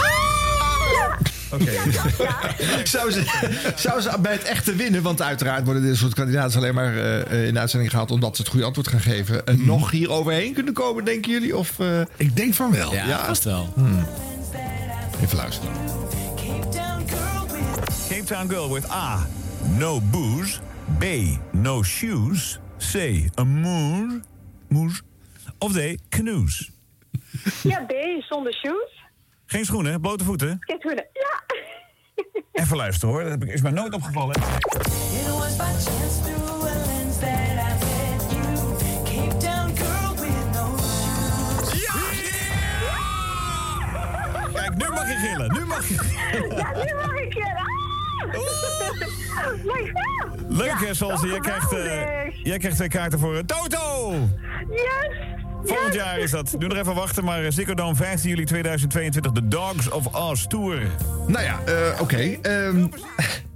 Speaker 9: Oké. zou, ze, bij het echte winnen, want uiteraard worden dit soort kandidaten alleen maar eh, eh, in uitzending gehaald omdat ze het goede antwoord gaan geven, uh, nog hier overheen kunnen komen, denken jullie? Of,
Speaker 7: Ik denk van wel.
Speaker 8: Ja, ja. wel. Hm. Hmm.
Speaker 9: Even luisteren.
Speaker 20: Cape Town Girl with A. No booze. B. No shoes. C. A moor. Moes. Of D. Canoes.
Speaker 25: Ja, B. Zonder shoes.
Speaker 9: Geen schoenen, blote voeten? Geen schoenen, ja. [LAUGHS] Even luisteren hoor, dat is mij nooit opgevallen. Kijk, nu mag je gillen. Nu mag je Ja, nu mag ik gillen. Leuk hè, Salsi. Jij krijgt, eh, jij krijgt twee kaarten voor een Toto. Yes. Volgend jaar is dat. Doe nog even wachten, maar Ziggo Dome 15 juli 2022, de Dogs of Oz Tour. Nou ja, eh, oké. Ehm,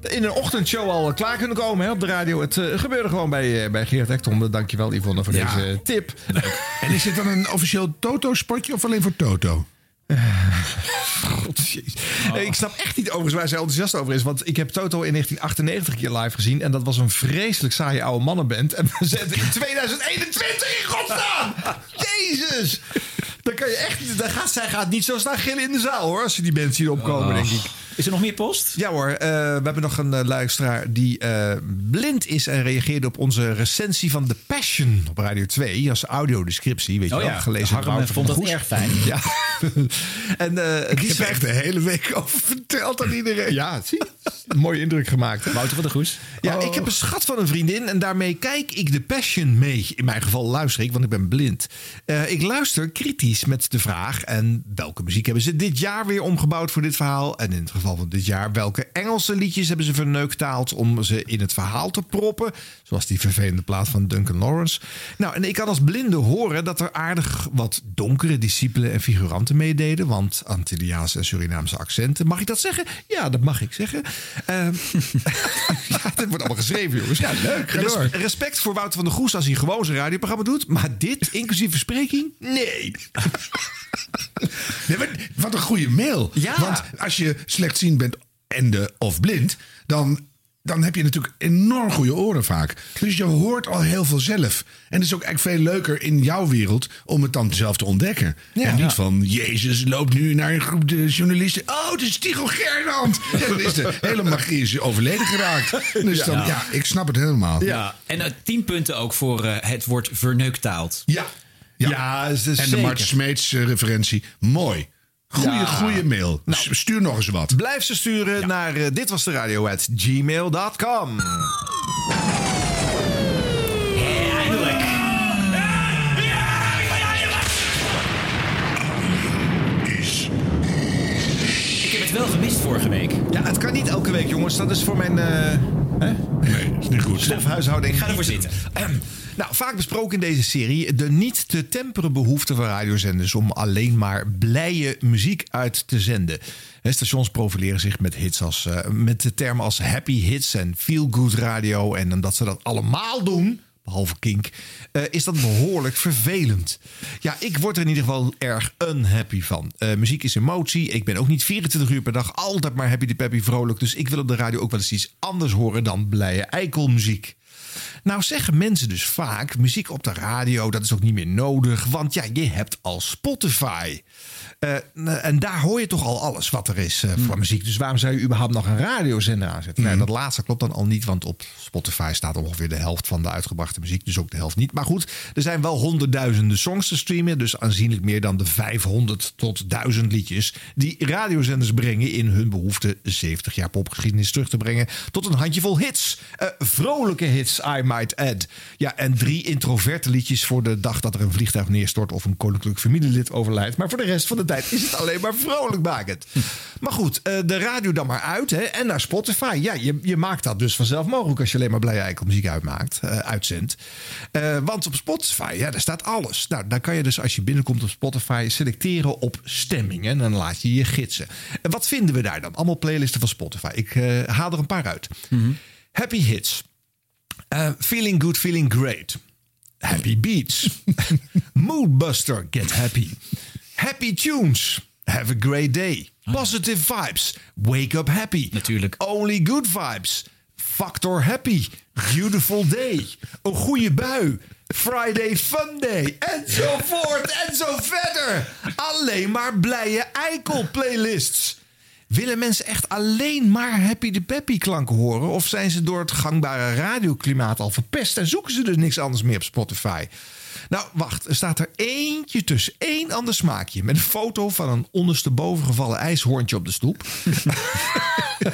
Speaker 9: in een ochtendshow al eh, klaar kunnen komen hè, op de radio. Het eh, gebeurde gewoon bij, uh, bij Geert Ekton. Dankjewel Yvonne voor deze tip.
Speaker 7: En is dit dan een officieel Toto-spotje of alleen voor Toto?
Speaker 9: Ik snap echt niet overigens waar zij enthousiast over is. Want ik heb Toto in 1998 keer live gezien. En dat was een vreselijk saaie oude mannenband. En we zitten in 2021 in godsnaam! Jezus! Dan kan je echt... Dan gaat, zij gaat niet zo snel gillen in de zaal hoor. Als ze die mensen hier opkomen, denk ik.
Speaker 8: Is er nog meer post?
Speaker 9: Ja hoor, eh, we hebben nog een eh, luisteraar die eh, blind is en reageerde op onze recensie van The Passion op Radio 2 als audiodescriptie. Weet je oh wel, ja.
Speaker 8: gelezen. Harm vond dat erg fijn. Ja. [LAUGHS]
Speaker 9: en eh, die heb echt de hele week over verteld aan iedereen. Ja, zie. Mooie indruk gemaakt.
Speaker 8: Wouter van der Goes.
Speaker 9: Ja, oh. ik heb een schat van een vriendin en daarmee kijk ik de passion mee. In mijn geval luister ik, want ik ben blind. Eh, ik luister kritisch met de vraag: en welke muziek hebben ze dit jaar weer omgebouwd voor dit verhaal? En in het geval van dit jaar, welke Engelse liedjes hebben ze verneukt om ze in het verhaal te proppen? Zoals die vervelende plaat van Duncan Lawrence. Nou, en ik kan als blinde horen dat er aardig wat donkere discipelen en figuranten te meededen. Want Antilliaanse en Surinaamse accenten. Mag ik dat zeggen? Ja, dat mag ik zeggen. Uh, [LAUGHS] ja, wordt allemaal geschreven, jongens. Ja, leuk. respect voor Wouter van der Goes als hij gewoon zijn radioprogramma doet. Maar dit, inclusief verspreking? Nee.
Speaker 7: [LAUGHS] nee wat een goede mail. Ja. Want als je slechtziend bent en de, of blind, dan dan heb je natuurlijk enorm goede oren vaak. Dus je hoort al heel veel zelf. En het is ook eigenlijk veel leuker in jouw wereld om het dan zelf te ontdekken. en niet van, Jezus loopt nu naar een groep de journalisten. Oh, het is Tigo Gerland, [LAUGHS] dan is de hele magie is overleden geraakt. Dus dan, ja, ik snap het helemaal.
Speaker 8: Ja. En eh, tien punten ook voor eh, het woord verneuktaald.
Speaker 7: Ja. Ja,
Speaker 9: en de Mart Smeets eh, referentie. Mooi. Goeie, ja. goeie mail. Nou. Stuur nog eens wat. Blijf ze sturen naar uh, eh, gmail.com.
Speaker 8: vorige week.
Speaker 9: Ja, het kan niet elke week, jongens. Dat is voor mijn. Uh,
Speaker 7: hè? Nee, is niet goed. Stofhuishouding.
Speaker 9: Ga ervoor zitten. Ehm, nou, vaak besproken in deze serie de niet te temperen behoefte van radiozenders om alleen maar blije muziek uit te zenden. Stations profileren zich met hits als eh, met de termen als happy hits en feel good radio. En omdat ze dat allemaal doen, behalve kink, eh, is dat behoorlijk vervelend. Ja, ik word er in ieder geval erg unhappy van. Eh, muziek is emotie. Ik ben ook niet 24 uur per dag altijd maar happy de peppy vrolijk. Dus ik wil op de radio ook wel eens iets anders horen dan blije eikelmuziek. Nou zeggen mensen dus vaak, muziek op de radio, dat is ook niet meer nodig, want ja, je hebt al Spotify. Eh, en daar hoor je toch al alles wat er is uh, voor muziek. Dus waarom zou je überhaupt nog een radiozender aanzetten? Nee, nou, mm. dat laatste klopt dan al niet, want op Spotify staat ongeveer de helft van de uitgebrachte muziek, dus ook de helft niet. Maar goed, er zijn wel honderdduizenden songs te streamen, dus aanzienlijk meer dan de 500 tot 1000 liedjes die radiozenders brengen in hun behoefte 70 jaar popgeschiedenis terug te brengen tot een handjevol hits. Eh, vrolijke hits I might add. Ja, en drie introverte liedjes voor de dag dat er een vliegtuig neerstort of een koninklijk familielid overlijdt. Maar voor de rest van de tijd is het alleen maar vrolijk maken. Maar goed, eh, de radio dan maar uit hè, en naar Spotify. Ja, je, je maakt dat dus vanzelf mogelijk als je alleen maar blij muziek uitmaakt, uh, uitzendt. Eh, want op Spotify, ja, daar staat alles. Nou, daar kan je dus als je binnenkomt op Spotify selecteren op stemming. En dan laat je je gidsen. En wat vinden we daar dan? Allemaal playlisten van Spotify. Ik haal er een paar uit. Mhm. Happy Hits. Uh, feeling good, feeling great. Happy beats. [LAUGHS] Moodbuster, get happy. Happy tunes. Have a great day. Ah, Positive vibes. Wake up happy.
Speaker 8: Natuurlijk.
Speaker 9: Only good vibes. Factor happy. Beautiful day. Een goede bui. Friday fun day. Enzovoort. [LAUGHS] En zo verder. Alleen maar blije eikel playlists. Willen mensen echt alleen maar Happy de Peppy klanken horen? Of zijn ze door het gangbare radioklimaat al verpest en zoeken ze dus niks anders meer op Spotify? Nou, wacht. Er staat er eentje tussen. Eén ander smaakje. Met een foto van een ondersteboven gevallen ijshoorntje op de stoep. [LAUGHS]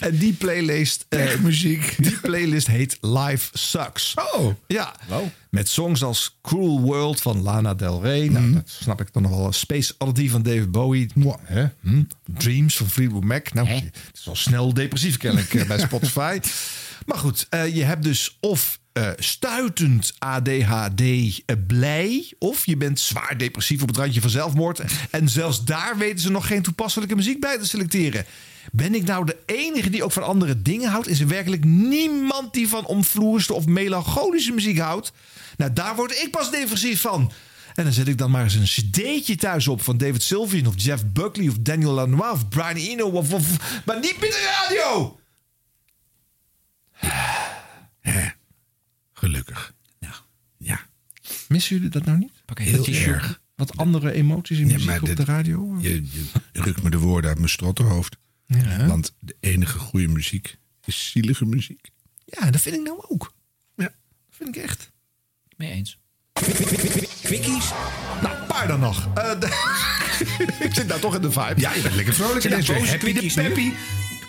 Speaker 9: en die playlist...
Speaker 8: Eh, muziek.
Speaker 9: Die playlist heet Life Sucks. Oh. Ja. Wow. Met songs als Cruel World van Lana Del Rey. Nou, mhm. dat snap ik dan nog wel. Space Oddity van David Bowie. Hè? Hm? Dreams van Fleetwood Mac. Nou, het is al snel depressief ik eh, bij [LAUGHS] Spotify. Maar goed, eh, je hebt dus of eh, stuitend ADHD eh, blij. Of je bent zwaar depressief op het randje van zelfmoord. En zelfs daar weten ze nog geen toepasselijke muziek bij te selecteren. Ben ik nou de enige die ook van andere dingen houdt? Is er werkelijk niemand die van omvloerste of melancholische muziek houdt? Nou, daar word ik pas depressief van. En dan zet ik dan maar eens een cd'tje thuis op van David Sylvian of Jeff Buckley of Daniel Lanois of Brian Eno. Of, maar niet binnen de radio! Missen jullie dat nou niet? Pak
Speaker 8: heel erg.
Speaker 9: wat andere emoties in muziek op de radio?
Speaker 7: Je, rukt me de woorden uit mijn strottenhoofd. Ja. Want de enige goede muziek is zielige muziek.
Speaker 9: Ja, dat vind ik nou ook. Ja, dat vind ik echt.
Speaker 8: Mee eens.
Speaker 9: Quickies? Nou, een paar dan nog. Eh, [LAUGHS] ik zit daar toch in de vibe.
Speaker 8: Ja, je bent lekker vrolijk.
Speaker 9: Ik ben boos. happy de peppy.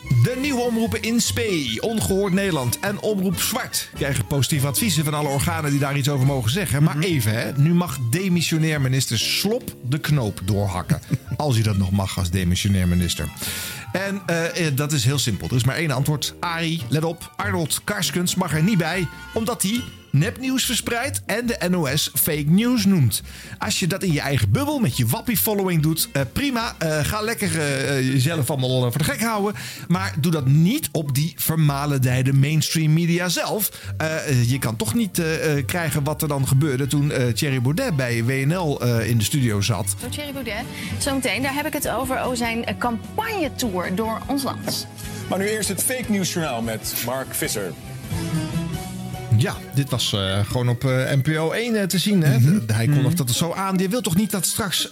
Speaker 9: De nieuwe omroepen in Spee, Ongehoord Nederland en Omroep Zwart krijgen positieve adviezen van alle organen die daar iets over mogen zeggen. Maar mhm. even, hè, nu mag demissionair minister Slop de knoop doorhakken. [LAUGHS] als hij dat nog mag als demissionair minister. En eh, eh, dat is heel simpel. Er is maar één antwoord. Ari, let op, Arnold Karskens mag er niet bij, omdat hij nepnieuws verspreidt en de NOS fake news noemt. Als je dat in je eigen bubbel met je wappie-following doet, eh, prima. Eh, ga lekker uh, jezelf allemaal voor de gek houden. Maar doe dat niet op die vermalendijde mainstream media zelf. je kan toch niet krijgen wat er dan gebeurde toen Thierry Baudet bij WNL in de studio zat.
Speaker 26: Zo Thierry Baudet, zometeen, daar heb ik het over, over oh, zijn tour door ons land.
Speaker 27: Maar nu eerst het fake news journaal met Mark Visser.
Speaker 9: Ja, dit was eh, gewoon op eh, NPO 1 eh, te zien. Hè? Mhm. Hij kondigt mhm. dat er zo aan. Je wilt toch niet dat straks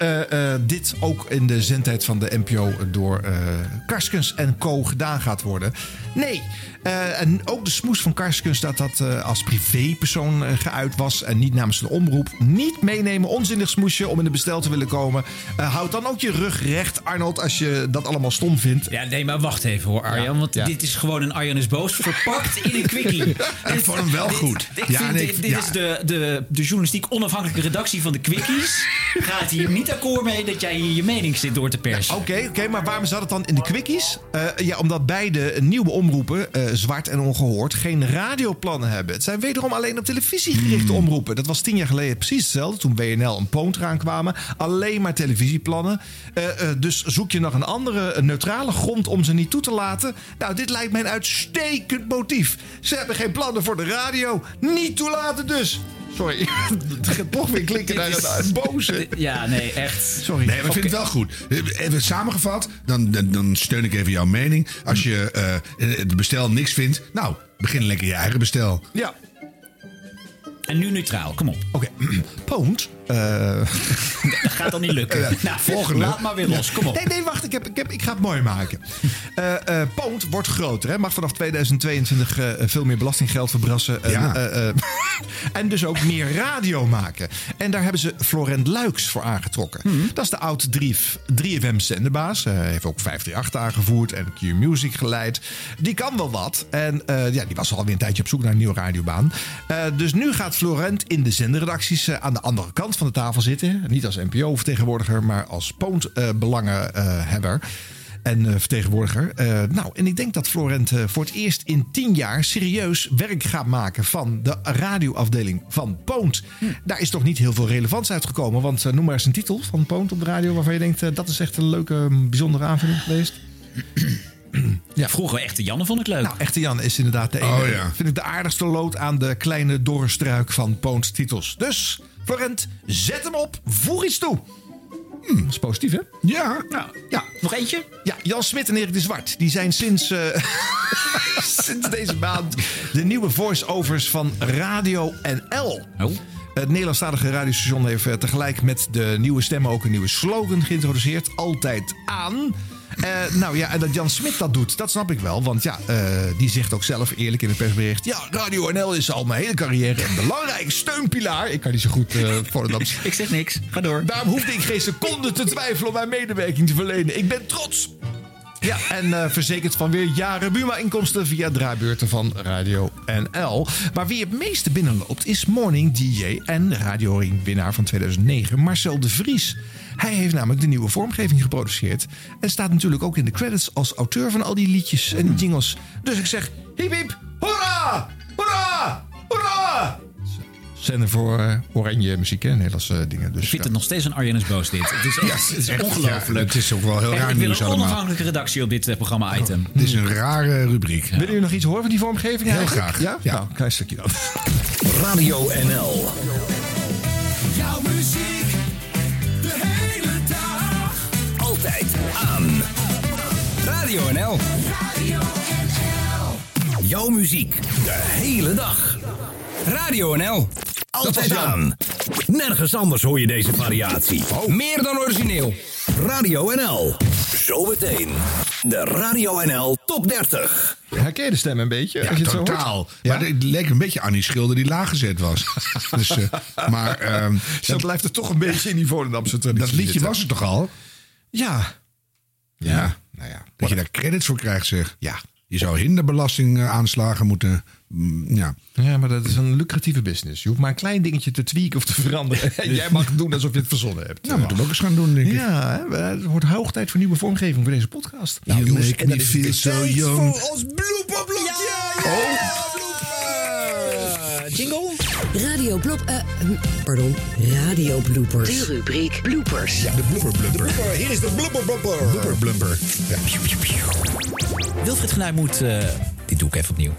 Speaker 9: dit ook in de zendtijd van de NPO door Karskens en Co. gedaan gaat worden? Nee. Eh, en ook de smoes van Karskunst dat dat eh, als privépersoon uh, geuit was en niet namens een omroep. Niet meenemen, onzinnig smoesje om in de bestel te willen komen. houd dan ook je rug recht, Arnold, als je dat allemaal stom vindt.
Speaker 8: Ja, nee, maar wacht even hoor, Arjan. want dit is gewoon een Arjan is boos verpakt in een quickie. [LAUGHS] Ik
Speaker 9: vond hem wel goed.
Speaker 8: Dit, ja, nee, dit, is de, de, de journalistiek onafhankelijke redactie van de quickies. Gaat hier niet akkoord mee dat jij hier je mening zit door te persen.
Speaker 9: Oké, oké, maar waarom zat het dan in de quickies? ja, omdat beide nieuwe omroepen zwart en ongehoord geen radioplannen hebben. Het zijn wederom alleen op televisie gerichte hmm. omroepen. Dat was tien jaar geleden precies hetzelfde. Toen WNL en Poont eraan kwamen. Alleen maar televisieplannen. Eh, eh, dus zoek je nog een andere een neutrale grond om ze niet toe te laten. Nou, dit lijkt mij een uitstekend motief. Ze hebben geen plannen voor de radio. Niet toelaten dus. Sorry, [LAUGHS] toch weer klikken naar een boze. Ja, nee, echt. Sorry.
Speaker 7: Nee, we vinden het
Speaker 8: wel goed.
Speaker 7: Even samengevat, dan, dan, steun ik even jouw mening. Als je eh, het bestel niks vindt, nou, begin lekker je eigen bestel.
Speaker 9: Ja.
Speaker 8: En nu neutraal, kom op.
Speaker 9: Oké. [CLEARS THROAT] Punt.
Speaker 8: Uh, [LAUGHS] dat gaat dan niet lukken. Uh, nou, volgende. Laat maar weer los, kom op.
Speaker 9: Nee, nee, wacht. Ik, heb, ik, heb, ik ga het mooi maken. Uh, wordt groter. Hè? Mag vanaf 2022 veel meer belastinggeld verbrassen. [LAUGHS] en dus ook meer radio maken. En daar hebben ze Florent Luiks voor aangetrokken. Hmm. Dat is de oud 3FM zenderbaas. Hij heeft ook 538 aangevoerd en Q Music geleid. Die kan wel wat. En ja, die was alweer een tijdje op zoek naar een nieuwe radiobaan. dus nu gaat Florent in de zendredacties aan de andere kant van de tafel zitten. Niet als NPO-vertegenwoordiger, maar als Poontbelangenhebber en eh, vertegenwoordiger. Eh, nou, en ik denk dat Florent eh, voor het eerst in tien jaar serieus werk gaat maken van de radioafdeling van Poont. Hm. Daar is toch niet heel veel relevant uitgekomen. Want noem maar eens een titel van Poont op de radio waarvan je denkt dat is echt een leuke, bijzondere aanvulling geweest. [CLEARS THROAT]
Speaker 8: Ja. Vroeger Echte Janne vond ik leuk.
Speaker 9: Nou, Echte Jan is inderdaad de oh, enige. Vind ik de aardigste lood aan de kleine dorre struik van Poont titels. Dus Florent, zet hem op, voeg iets toe. Hm, dat is positief, hè?
Speaker 8: Ja. Nou, ja. Nog eentje?
Speaker 9: Ja, Jan Smit en Erik de Zwart. Die zijn sinds, eh, [LAUGHS] sinds deze maand de nieuwe voice-overs van Radio NL. Oh. Het Nederlandstalige radiostation heeft eh, tegelijk met de nieuwe stemmen ook een nieuwe slogan geïntroduceerd. Altijd aan. Eh, nou ja, en dat Jan Smit dat doet, dat snap ik wel. Want ja, eh, die zegt ook zelf eerlijk in het persbericht... Ja, Radio NL is al mijn hele carrière een belangrijk steunpilaar. Ik kan niet zo goed uh, eh, Volendams.
Speaker 8: [LAUGHS] ik zeg niks. Ga door.
Speaker 9: Daarom hoefde ik geen seconde te twijfelen om mijn medewerking te verlenen. Ik ben trots. Ja, en uh, verzekerd van weer jaren Buma-inkomsten via draaibeurten van Radio NL. Maar wie het meeste binnenloopt is Morning DJ en Radio Ring-winnaar van 2009 Marcel de Vries. Hij heeft namelijk de nieuwe vormgeving geproduceerd. En staat natuurlijk ook in de credits als auteur van al die liedjes en die hmm. jingles. Dus ik zeg, hiep hiep, hoera, hoera, hoera. Zender voor eh, oranje muziek en Nederlandse eh, dingen. Dus, ik
Speaker 8: vind het nog steeds een Arjen is boos dit. Het is, [LAUGHS] ja, is ongelooflijk.
Speaker 9: het is ook wel heel nieuws raar Ik wil
Speaker 8: een onafhankelijke redactie op dit eh, programma-item. Oh,
Speaker 7: het is een rare rubriek.
Speaker 9: Willen jullie nog iets horen van die vormgeving
Speaker 7: Heel graag.
Speaker 9: Ja? ja? Nou, klein stukje dan.
Speaker 27: Radio NL. Jouw muziek. Radio NL. Jouw muziek de hele dag. Radio NL. Altijd aan. Nergens anders hoor je deze variatie. Oh. Meer dan origineel. Radio NL. Zometeen. De Radio NL Top 30.
Speaker 9: Herken je de stem een beetje?
Speaker 7: Ja, als je het totaal. maar ja? het leek een beetje aan die schilder die laag gezet was. [LAUGHS] dus, eh, maar,
Speaker 9: um, dat, blijft er toch een beetje in die Volendamse
Speaker 7: traditie. Dat liedje was het toch al?
Speaker 9: Ja.
Speaker 7: Ja nou ja, dat je daar credits voor krijgt, zeg. Ja. Je zou aanslagen moeten. Mm, ja.
Speaker 9: ja, maar dat is een lucratieve business. Je hoeft maar een klein dingetje te tweaken of te veranderen. [LAUGHS] Jij mag doen alsof je het verzonnen hebt.
Speaker 7: Nou, moeten we ook eens gaan doen, denk ik.
Speaker 9: Ja, het wordt hoog tijd voor nieuwe vormgeving voor deze podcast. Nou,
Speaker 7: you jongens, zo voor ons Ja! Oh.
Speaker 8: jingle? Radio Blop... Uh, pardon, Radio Bloopers. De rubriek
Speaker 7: Bloopers. Ja, de blooper blooper Hier is de
Speaker 9: blooper blooper Blooper blooper
Speaker 8: Wilfried moet... Uh, dit doe ik even opnieuw.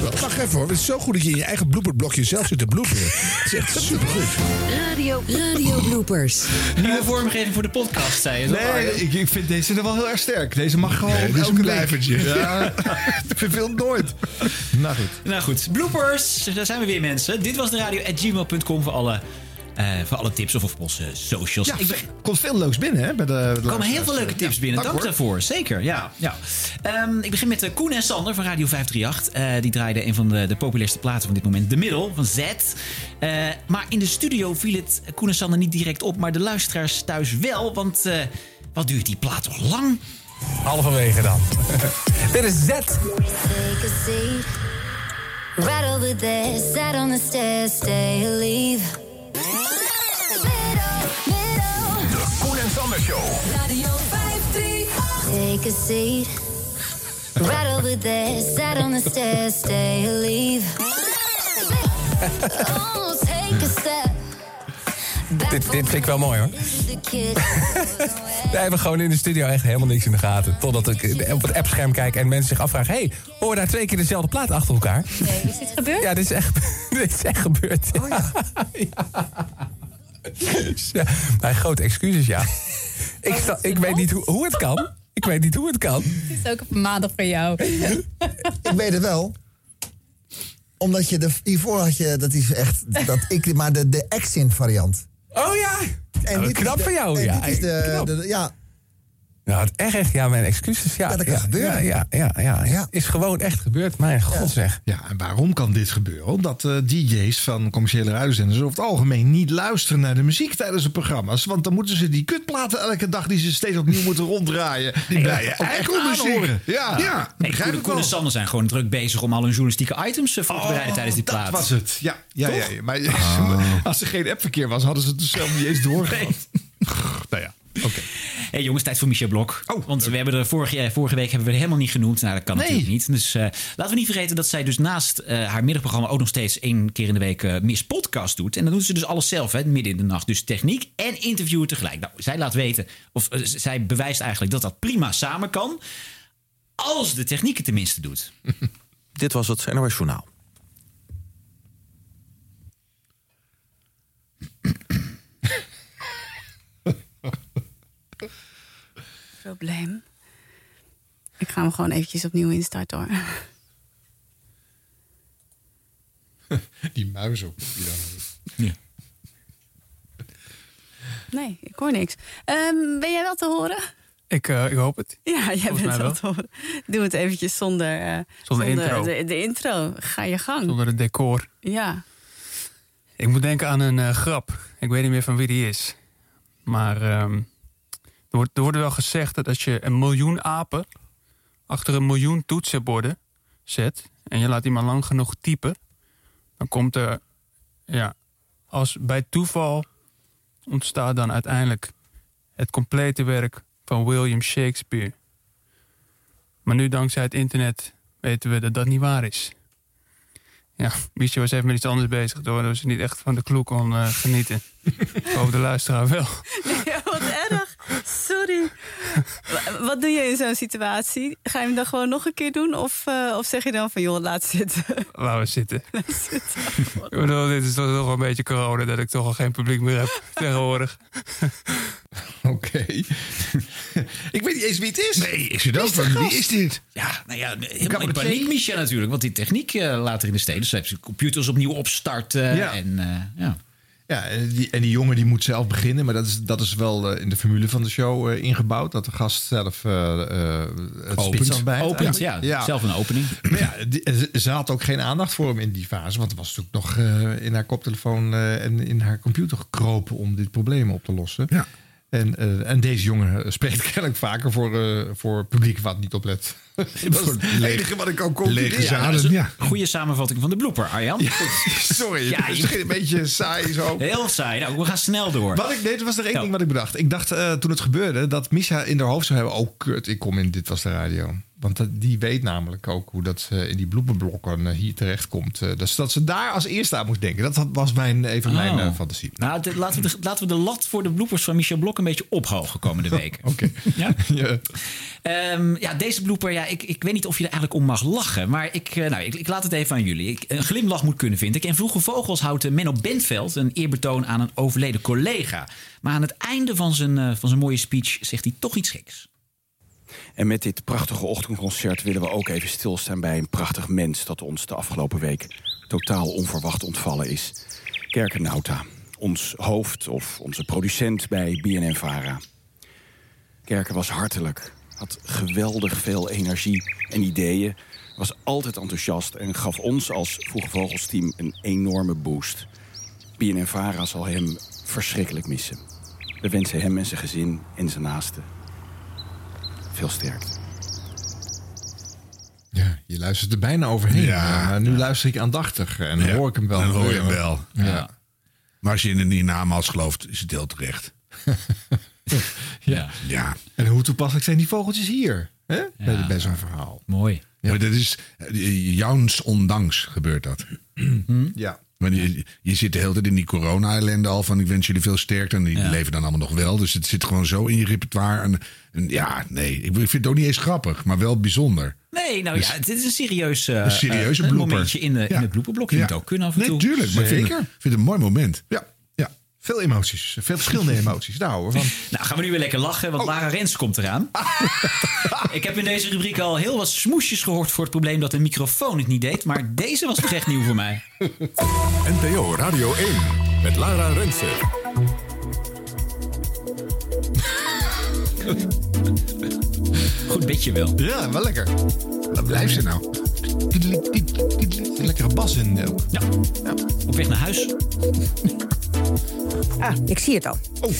Speaker 7: [LAUGHS] Wacht even hoor, het is zo goed dat je in je eigen blooperblokje zelf zit te bloeperen. Het is echt [LAUGHS] supergoed. Radio,
Speaker 8: radio bloopers. Nieuwe vormgeving voor de podcast, zei je.
Speaker 9: Nee, ik, ik vind deze er wel heel erg sterk. Deze mag gewoon nee, dit is een blijvertje. [LAUGHS] Ja, dat verveelt nooit.
Speaker 8: Nou goed. Nou goed, bloopers daar zijn we weer mensen. Dit was de radio at gmail.com voor alle... Eh, voor alle tips of op onze socials. Ja, er
Speaker 9: komt veel leuks binnen. Hè, bij de,
Speaker 8: er komen heel veel leuke tips binnen. Dank, dank daarvoor. Zeker. Ja, ja. Ehm, ik begin met eh, Koen en Sander van Radio 538. Eh, die draaiden een van de, de populairste platen van dit moment. De Middel van Z. maar in de studio viel het Koen en Sander niet direct op. Maar de luisteraars thuis wel. Want wat duurt die plaat toch lang?
Speaker 9: Halverwege dan. [LAUGHS] Dit is Z. Right over there, sat on the stairs, stay or leave. Middle, middle. The Koen en Sander Show. Radio 538. Take a seat. Right over there, sat on the stairs, stay or leave. [LAUGHS] oh, take a step. Dit, dit vind ik wel mooi hoor. [LAUGHS] We hebben gewoon in de studio echt helemaal niks in de gaten. Totdat ik op het appscherm kijk en mensen zich afvragen... hé, hey, hoor daar twee keer dezelfde plaat achter elkaar?
Speaker 26: Nee, is dit gebeurd?
Speaker 9: Ja, dit is echt, [LAUGHS] dit is echt gebeurd. Oh, ja. [LAUGHS] ja. Mijn grote excuses, ja. Ik, oh, ik weet niet hoe, hoe het kan. Ik weet niet hoe het kan. Het
Speaker 26: is ook een maandag voor jou.
Speaker 28: ik weet het wel omdat je hiervoor had je, dat is echt, dat ik, maar de, de Exin variant.
Speaker 9: Oh ja! En oh, dit knap van jou, ja. Dit is de, de, ja,
Speaker 28: nou, het echt, echt, ja, mijn excuses. Ja, ja dat ja, Ja, ja, ja, is gewoon echt gebeurd. Mijn god zeg.
Speaker 9: Ja, en waarom kan dit gebeuren? Omdat uh, eh, DJ's van commerciële radiozenders over het algemeen niet luisteren naar de muziek tijdens de programma's. Want dan moeten ze die kutplaten elke dag die ze steeds opnieuw moeten ronddraaien. Die blijven
Speaker 8: ja, echt aanhoren.
Speaker 9: Ja, ja. Hey, goede,
Speaker 8: goede Sander zijn gewoon druk bezig om al hun journalistieke items eh, voor te bereiden oh, tijdens die plaat.
Speaker 9: Dat was het. Ja, ja, ja, maar oh. [LAUGHS] als er geen appverkeer was, hadden ze het dus zelf niet eens [LAUGHS] doorgehad. nou ja. Oké.
Speaker 8: Hey, jongens, tijd voor Michel Blok. Oh, Want we hebben er vorige, eh, vorige week hebben we er helemaal niet genoemd. Nou, dat kan natuurlijk niet. Dus eh, laten we niet vergeten dat zij dus naast eh, haar middagprogramma ook nog steeds één keer in de week uh, Miss Podcast doet. En dan doet ze dus alles zelf, hè, midden in de nacht. Dus techniek en interviewen tegelijk. Nou, zij laat weten, of zij bewijst eigenlijk dat dat prima samen kan. Als de techniek het tenminste doet.
Speaker 9: [LAUGHS] Dit was het NOS Journaal.
Speaker 26: probleem. Ik ga hem gewoon eventjes opnieuw instarten hoor. [LAUGHS]
Speaker 9: Die muis op.
Speaker 26: Ja. Nee, ik hoor niks. Ehm, ben jij wel te horen?
Speaker 28: Ik, eh, hoop het.
Speaker 26: Ja, jij bent wel te horen. Doe het eventjes zonder, eh, zonder, intro. De, intro. Ga je gang.
Speaker 28: Zonder
Speaker 26: het
Speaker 28: decor.
Speaker 26: Ja.
Speaker 28: Ik moet denken aan een eh, grap. Ik weet niet meer van wie die is. Maar ehm, er wordt, er wel gezegd dat als je een miljoen apen achter een miljoen toetsenborden zet... en je laat iemand lang genoeg typen... dan komt er, ja, als bij toeval ontstaat dan uiteindelijk het complete werk van William Shakespeare. Maar nu dankzij het internet weten we dat dat niet waar is. Ja, Miesje was even met iets anders bezig. Door, ze niet echt van de kloek kon eh, genieten. [LAUGHS] ik de luisteraar wel.
Speaker 26: Sorry. Wat doe je in zo'n situatie? Ga je hem dan gewoon nog een keer doen? Of, eh, of zeg je dan van, joh, laat zitten?
Speaker 28: Laat we [LAUGHS] zitten. ik bedoel, dit is toch een beetje corona... dat ik toch al geen publiek meer heb [LAUGHS] tegenwoordig.
Speaker 9: [LAUGHS] Oké. ik weet niet eens wie het is.
Speaker 7: Nee, is zit ook? Wie is dit?
Speaker 8: Ja, nou ja, helemaal in paniek, Michel natuurlijk. Want die techniek uh, later in de steden. Dus ze hebben computers opnieuw opstarten. En, eh, ja.
Speaker 9: Ja, en die, en die, jongen die moet zelf beginnen. Maar dat is, dat is wel eh, in de formule van de show eh, ingebouwd. Dat de gast zelf eh,
Speaker 8: het opent. bij. Opent, ja, Zelf een opening. Maar ja,
Speaker 9: ze had ook geen aandacht voor hem in die fase. Want het was natuurlijk nog in haar koptelefoon en in haar computer gekropen... om dit probleem op te lossen. Ja. En, en deze jongen spreekt [LAUGHS] kennelijk vaker voor, voor publiek wat niet oplet.
Speaker 7: [LAUGHS] dat is het enige wat ik ook kon, Ja, is
Speaker 8: goede samenvatting van de blooper, Arjan. [LAUGHS]
Speaker 9: sorry, ja, een beetje saai zo.
Speaker 8: Heel saai. Nou, we gaan snel door.
Speaker 9: Wat ik deed, was er één nou. ding wat ik bedacht. Ik dacht eh, toen het gebeurde dat Misha in haar hoofd zou hebben... oh, kut, ik kom in Dit Was De Radio. Want eh, die weet namelijk ook hoe dat eh, in die bloepenblokken hier terecht komt. dus dat ze daar als eerste aan moest denken. Dat, was mijn, even mijn oh. fantasie.
Speaker 8: Nou, laten, we de, laten we de lat voor de bloepers van Michel Blok een beetje ophogen komende [LAUGHS] weken.
Speaker 9: Oké. Ja?
Speaker 8: Ehm, ja, deze blooper, ja, nou, ik, ik weet niet of je er eigenlijk om mag lachen. Maar ik, eh, nou, ik, ik laat het even aan jullie. Ik, een glimlach moet kunnen, vind ik. En Vroege Vogels houdt eh, Menno Bentveld een eerbetoon aan een overleden collega. Maar aan het einde van zijn, eh, van zijn mooie speech zegt hij toch iets geks.
Speaker 29: En met dit prachtige ochtendconcert willen we ook even stilstaan bij een prachtig mens dat ons de afgelopen week totaal onverwacht ontvallen is. Kerkenauta, ons hoofd of onze producent bij Bn Vara. Kerken was hartelijk, had geweldig veel energie en ideeën... was altijd enthousiast en gaf ons als Vroege Vogelsteam een enorme boost. Vara zal hem verschrikkelijk missen. We wensen hem en zijn gezin en zijn naasten veel sterkte.
Speaker 9: Ja, je luistert er bijna overheen. Ja, nu luister ik aandachtig en hoor ik hem wel.
Speaker 7: Dan hoor je hem wel. Ja. Maar als je in die naam als gelooft, is het heel terecht. [LAUGHS]
Speaker 9: ja.
Speaker 7: ja.
Speaker 9: En hoe toepasselijk zijn die vogeltjes hier? Hè? Ja. Bij zo'n verhaal.
Speaker 8: Mooi. Ja. Maar dat is,
Speaker 7: eh, jouns ondanks gebeurt dat.
Speaker 9: Hmm? ja.
Speaker 7: Maar
Speaker 9: je,
Speaker 7: je, zit de hele tijd in die corona-ellende al van ik wens jullie veel sterkte. En die leven dan allemaal nog wel. Dus het zit gewoon zo in je repertoire. En, en ja, nee, ik vind het ook niet eens grappig, maar wel bijzonder.
Speaker 8: Nee, nou dus ja, het is een serieus eh, een serieuze uh, eh, een momentje in, de, ja. in het bloepenblokje. Je ook kunnen af en
Speaker 7: toe. Nee, maar ik vind, vind, het een mooi moment. Ja.
Speaker 9: Veel emoties, veel verschillende [LAUGHS] emoties. Nou, we van.
Speaker 8: Nou, gaan we nu weer lekker lachen, want oh. Lara Rens komt eraan. [LAUGHS] ik heb in deze rubriek al heel wat smoesjes gehoord voor het probleem dat de microfoon het niet deed. Maar deze was echt nieuw voor mij.
Speaker 30: [LAUGHS] NPO Radio 1 met Lara Rensen.
Speaker 8: Goed bitje
Speaker 9: wel. Ja, wel lekker. Wat blijft ze nou? Lekkere bas in eh, ja.
Speaker 8: Op weg naar huis.
Speaker 26: Ah, ik zie het al. Oh.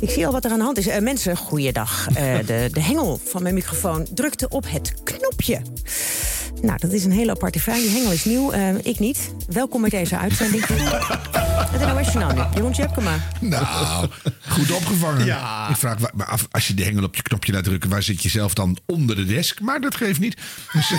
Speaker 26: Ik zie al wat er aan de hand is. Eh, mensen, goeiedag. Uh, de, de hengel van mijn microfoon drukte op het knopje. Nou, dat is een hele aparte vraag. Die hengel is nieuw, eh, ik niet. Welkom bij deze uitzending. [LAUGHS] Het NOS Journaal nu, Jeroen Tjepkema.
Speaker 7: Nou, goed opgevangen. Ik vraag me af, als je de hengel op je knopje laat drukken... waar zit je zelf dan onder de desk? Maar dat geeft niet. Dus-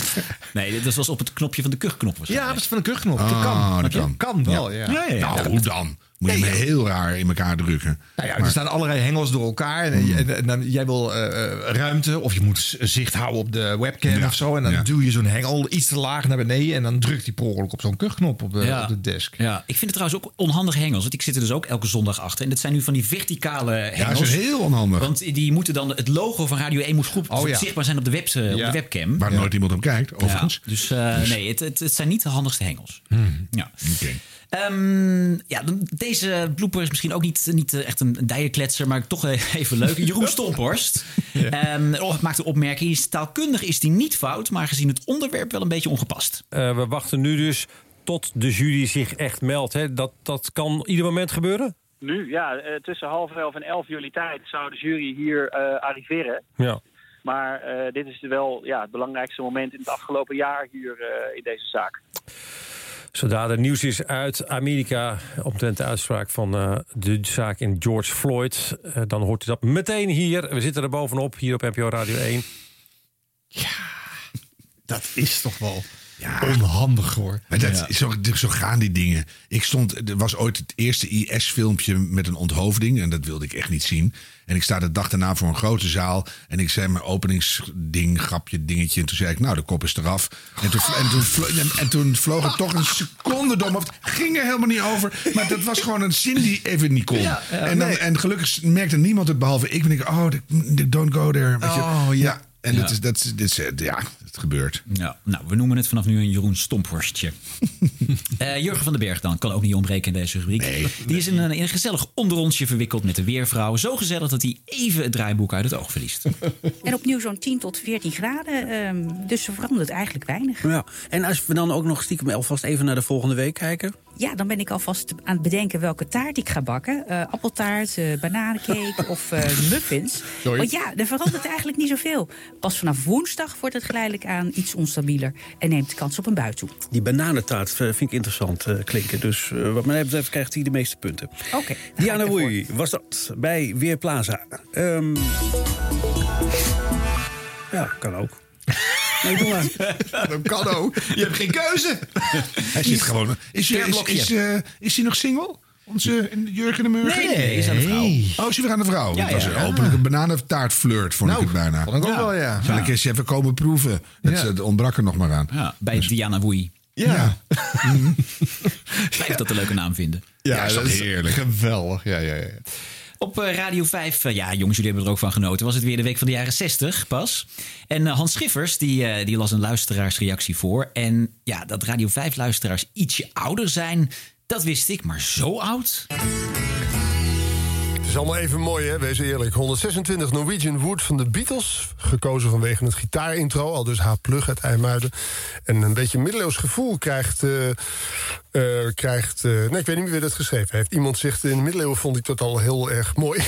Speaker 8: [LAUGHS] nee, dat was op het knopje van de kuchknop.
Speaker 9: Ja, dat is van de kuchknop. dat ah, kan. Dat, kan. kan wel, ja. ja. ja,
Speaker 7: nou, hoe dan? Moet je heel raar in elkaar drukken.
Speaker 9: Nou ja, Er staan allerlei hengels door elkaar. En, hmm. jij wil eh, eh, ruimte of je moet zicht houden op de webcam of zo. En dan ja. duw je zo'n hengel iets te laag naar beneden. En dan drukt die per op zo'n kuchknop op, de, op de desk.
Speaker 8: Ja, ik vind het trouwens ook onhandige hengels. Want ik zit er dus ook elke zondag achter. En dat zijn nu van die verticale hengels. Ja,
Speaker 7: dat is heel onhandig.
Speaker 8: Want die moeten dan het logo van Radio 1 moet goed oh, zichtbaar zijn op de, op de webcam.
Speaker 7: Waar nooit iemand om kijkt, overigens.
Speaker 8: Dus, eh, dus, nee, het, het, zijn niet de handigste hengels. Hmm. Ja. Okay. Ehm, ja, deze blooper is misschien ook niet, niet eh, echt een dijenkletser, maar toch eh, [LAUGHS] even leuk. Jeroen [LAUGHS] Stomphorst ja. Ehm, oh, maakt een opmerking. Taalkundig is die niet fout, maar gezien het onderwerp wel een beetje ongepast.
Speaker 9: Eh, we wachten nu dus tot de jury zich echt meldt. Hè? Dat, dat kan ieder moment gebeuren?
Speaker 31: Nu, ja. tussen half elf en elf juli tijd zou de jury hier arriveren. Ja. Maar dit is wel ja, het belangrijkste moment in het afgelopen jaar hier in deze zaak.
Speaker 9: Zodra er nieuws is uit Amerika omtrent de uitspraak van eh, de zaak in George Floyd... Eh, dan hoort u dat meteen hier. We zitten er bovenop, hier op NPO Radio 1.
Speaker 7: Ja, dat is toch wel... Ja. Onhandig hoor. Maar dat, zo, zo, gaan die dingen. Ik stond, er was ooit het eerste IS-filmpje met een onthoofding. En dat wilde ik echt niet zien. En ik sta de dag daarna voor een grote zaal. En ik zei mijn openingsding, grapje, dingetje. En toen zei ik, nou, de kop is eraf. En toen, en en, vloog het toch een seconde dom. Het Ging er helemaal niet over. Maar dat was gewoon een zin die even niet kon. en, dan, en gelukkig merkte niemand het behalve ik. En ik, oh, don't go there. Oh, ja. En dat is, dat is, ja, gebeurt. Ja,
Speaker 8: nou, we noemen het vanaf nu een Jeroen Stomphorstje. [LAUGHS] Eh, Jurgen van den Berg dan, kan ook niet ontbreken in deze rubriek. Die is in een, gezellig onderrondje verwikkeld met de weervrouw. Zo gezellig dat hij even het draaiboek uit het oog verliest. [LAUGHS]
Speaker 32: en opnieuw zo'n 10 tot 14 graden. Ehm, dus ze verandert eigenlijk weinig.
Speaker 9: Ja, en als we dan ook nog stiekem alvast even naar de volgende week kijken.
Speaker 32: Ja, dan ben ik alvast aan het bedenken welke taart ik ga bakken. Eh, appeltaart, eh, bananencake [LAUGHS] of uh, muffins. Want ja, er verandert eigenlijk niet zoveel. Pas vanaf woensdag wordt het geleidelijk aan iets onstabieler... en neemt de kans op een bui toe.
Speaker 9: Die bananentaart vind ik interessant klinken. Dus wat mij betreft krijgt hij de meeste punten. Oké. Diana Woei [LAUGHS] was dat bij Weerplaza. Um... Ja, kan ook.
Speaker 7: Nee, [LAUGHS] dat kan Je hebt geen keuze. Hij zit gewoon. Is, is, is, eh, is hij nog single? Onze eh, Jurgen de
Speaker 32: Murgen? Nee, nee, is aan de vrouw.
Speaker 7: Oh, is hij weer aan de vrouw? Ja, dat was een openlijke bananentaartflirt, vond nou, ik het bijna.
Speaker 9: Vond ik ook wel, ja.
Speaker 7: Zal ik eens even komen proeven? Dat ontbrak er nog maar aan.
Speaker 8: Ja. Bij dus- Diana Woei. Ja. Mhm. [LAUGHS] Blijf dat een leuke naam vinden.
Speaker 7: Ja, dat, dat is heerlijk.
Speaker 9: Geweldig, ja, ja, ja.
Speaker 8: Op eh, Radio 5, eh, ja jongens, jullie hebben er ook van genoten. Was het weer de week van de jaren 60 pas. En eh, Hans Schiffers, die, die las een luisteraarsreactie voor. En ja, dat Radio 5 luisteraars ietsje ouder zijn, dat wist ik, maar zo oud
Speaker 9: is allemaal even mooi, hè? Wees eerlijk. 126 Norwegian Wood van de Beatles. Gekozen vanwege het gitaarintro, al dus H. Plug uit IJmuiden. En een beetje middeleeuws gevoel krijgt... Eh, eh, krijgt eh, nee, ik weet niet meer wie dat geschreven heeft.
Speaker 33: Iemand
Speaker 9: zegt,
Speaker 33: in de middeleeuwen vond ik dat al heel erg mooi. [LAUGHS]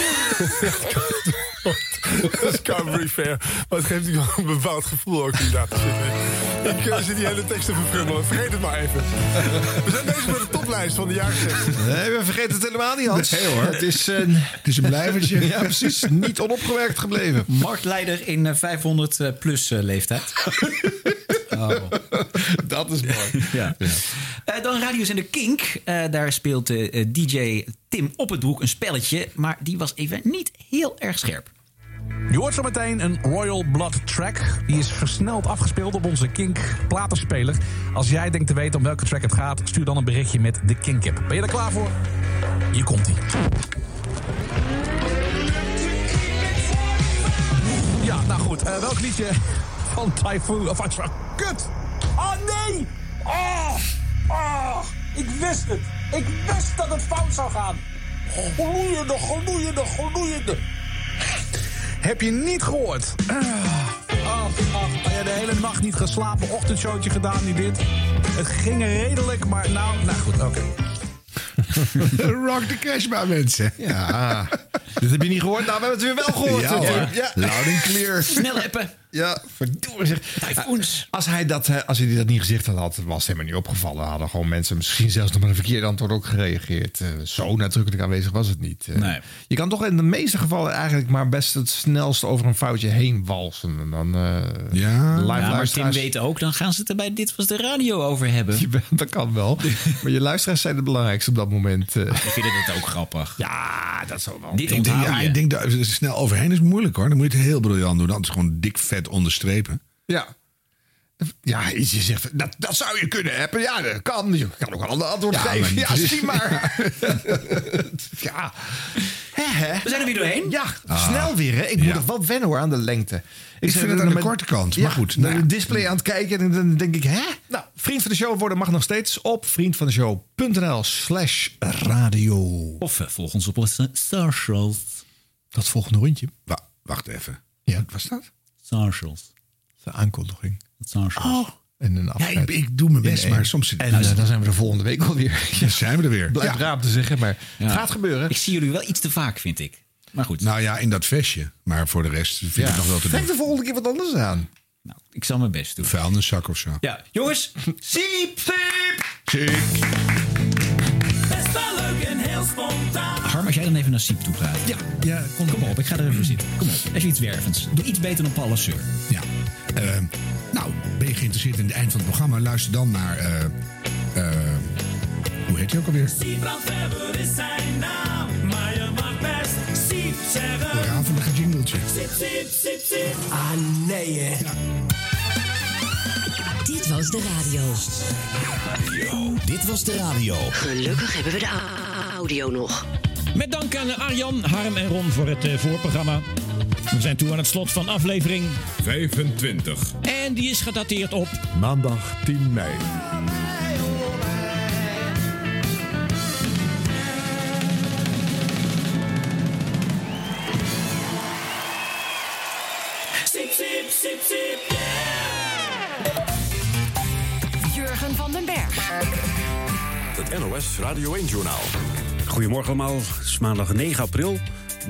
Speaker 33: [LAUGHS] Discovery Fair. Maar het geeft natuurlijk wel een bepaald gevoel ook die daar eh, zitten. Ik uh, zit die hele te verfrummelen. Vergeet het maar even. We zijn bezig met de toplijst van de jaren
Speaker 9: Nee, we vergeten het helemaal niet, Hans.
Speaker 7: hoor. Het is, uh, het is een blijvertje.
Speaker 9: ja, precies. Niet onopgewerkt gebleven.
Speaker 8: Marktleider in 500 eh, plus leeftijd. [LAUGHS]
Speaker 9: Oh. Dat is mooi.
Speaker 8: ja. ja. Eh, dan dan in de Kink. Eh, daar speelt eh, DJ Tim op het broek een spelletje. Maar die was even niet heel erg scherp.
Speaker 9: Je hoort zo meteen een Royal Blood track. Die is versneld afgespeeld op onze Kink platenspeler. Als jij denkt te weten om welke track het gaat, stuur dan een berichtje met de Kink app. Ben je er klaar voor? Hier komt ie. Ja, nou goed. welk liedje van Typhoon... Of, ah, kut! Oh nee! Oh! Ah, ik wist het. Ik wist dat het fout zou gaan. Gloeiende, gloeiende, gloeiende. Heb je niet gehoord? Ah, ach, oh, ach. de hele nacht niet geslapen, ochtendshowtje gedaan, niet dit. Het ging redelijk, maar nou... Nou goed, oké. [LAUGHS]
Speaker 7: Rock the maar mensen.
Speaker 9: Ja. Dit heb je niet gehoord? Nou, we hebben het weer wel gehoord. Ja, Ja.
Speaker 7: Loud and clear.
Speaker 8: Snel appen.
Speaker 7: Ja, verdorie.
Speaker 9: Typhoons. Eh, als hij, dat, eh, als hij dat niet gezegd had, had was het helemaal niet opgevallen. Hadden gewoon mensen misschien zelfs nog maar een verkeerd antwoord ook gereageerd. Eh, zo nadrukkelijk aanwezig was het niet. Nee. Je kan toch in de meeste gevallen eigenlijk maar best het snelst over een foutje heen walsen. En dan,
Speaker 8: ja, maar Tim weet ook, dan gaan ze erbij er bij Dit Was De Radio over hebben. [LAUGHS]
Speaker 9: dat kan wel. [LAUGHS] maar je luisteraars zijn het belangrijkste op dat moment.
Speaker 8: Ik vind het ook grappig.
Speaker 9: Ja, dat zou wel.
Speaker 7: Dit ik denk,
Speaker 9: ik
Speaker 7: denk dat snel overheen is moeilijk hoor. Dan moet je het heel briljant doen. Dan is gewoon dik vet onderstrepen.
Speaker 9: Ja.
Speaker 7: Ja, je zegt, dat, dat zou je kunnen hebben. Ja, dat kan. Je kan ook een ander antwoord geven. Ja, dus. zie maar. [LAUGHS]
Speaker 8: ja. We zijn er weer doorheen.
Speaker 9: Ja, ah. snel weer. Ik moet er nog wennen hoor aan de lengte.
Speaker 7: Ik, vind het aan de korte kant, maar ja, goed.
Speaker 9: Nou, de display aan het kijken en dan denk ik, hè? Nou, vriend van de show worden mag nog steeds op vriendvandeshow.nl slash radio.
Speaker 8: Of eh, volg ons op onze socials.
Speaker 7: Dat volgende rondje.
Speaker 9: wacht even. Ja. Wat was dat?
Speaker 8: Socials.
Speaker 7: De aankondiging.
Speaker 8: Oh.
Speaker 7: En een
Speaker 9: Ja, ik, doe mijn best, maar soms... En
Speaker 7: eh, dan zijn we de volgende week alweer.
Speaker 9: Ja, [LAUGHS] zijn we er weer.
Speaker 7: Blijf ja. raam te zeggen, maar het gaat gebeuren.
Speaker 8: Ik zie jullie wel iets te vaak, vind ik. Maar goed.
Speaker 7: Nou ja, in dat vestje. Maar voor de rest vind ik nog wel te doen. Trek
Speaker 9: de volgende keer wat anders aan.
Speaker 8: Nou, ik zal mijn best
Speaker 7: doen. zak of zo.
Speaker 8: Ja, jongens. Siep, siep wel leuk en heel spontaan. Harm, als jij dan even naar Siep toe gaat.
Speaker 7: Ja, ja
Speaker 8: kom, op. Ik ga er even zitten. Kom op. Als je iets wervends. Doe iets beter dan Paul Sur.
Speaker 7: Ja. nou, ben je geïnteresseerd in het eind van het programma? Luister dan naar. hoe heet je ook alweer? Siebrand Weber is zijn naam. Maar je mag best Siep zeggen. Een jingletje. Siep, Siep, Siep, Siep. Ah, nee, hè?
Speaker 34: was de radio.
Speaker 35: radio. Dit was de radio.
Speaker 36: Gelukkig hebben we de audio nog.
Speaker 9: Met dank aan Arjan, Harm en Ron voor het eh, voorprogramma. We zijn toe aan het slot van aflevering
Speaker 37: 25.
Speaker 9: En die is gedateerd op
Speaker 37: maandag 10 mei.
Speaker 38: NOS Radio 1-journaal.
Speaker 39: Goedemorgen allemaal, het is maandag 9 april.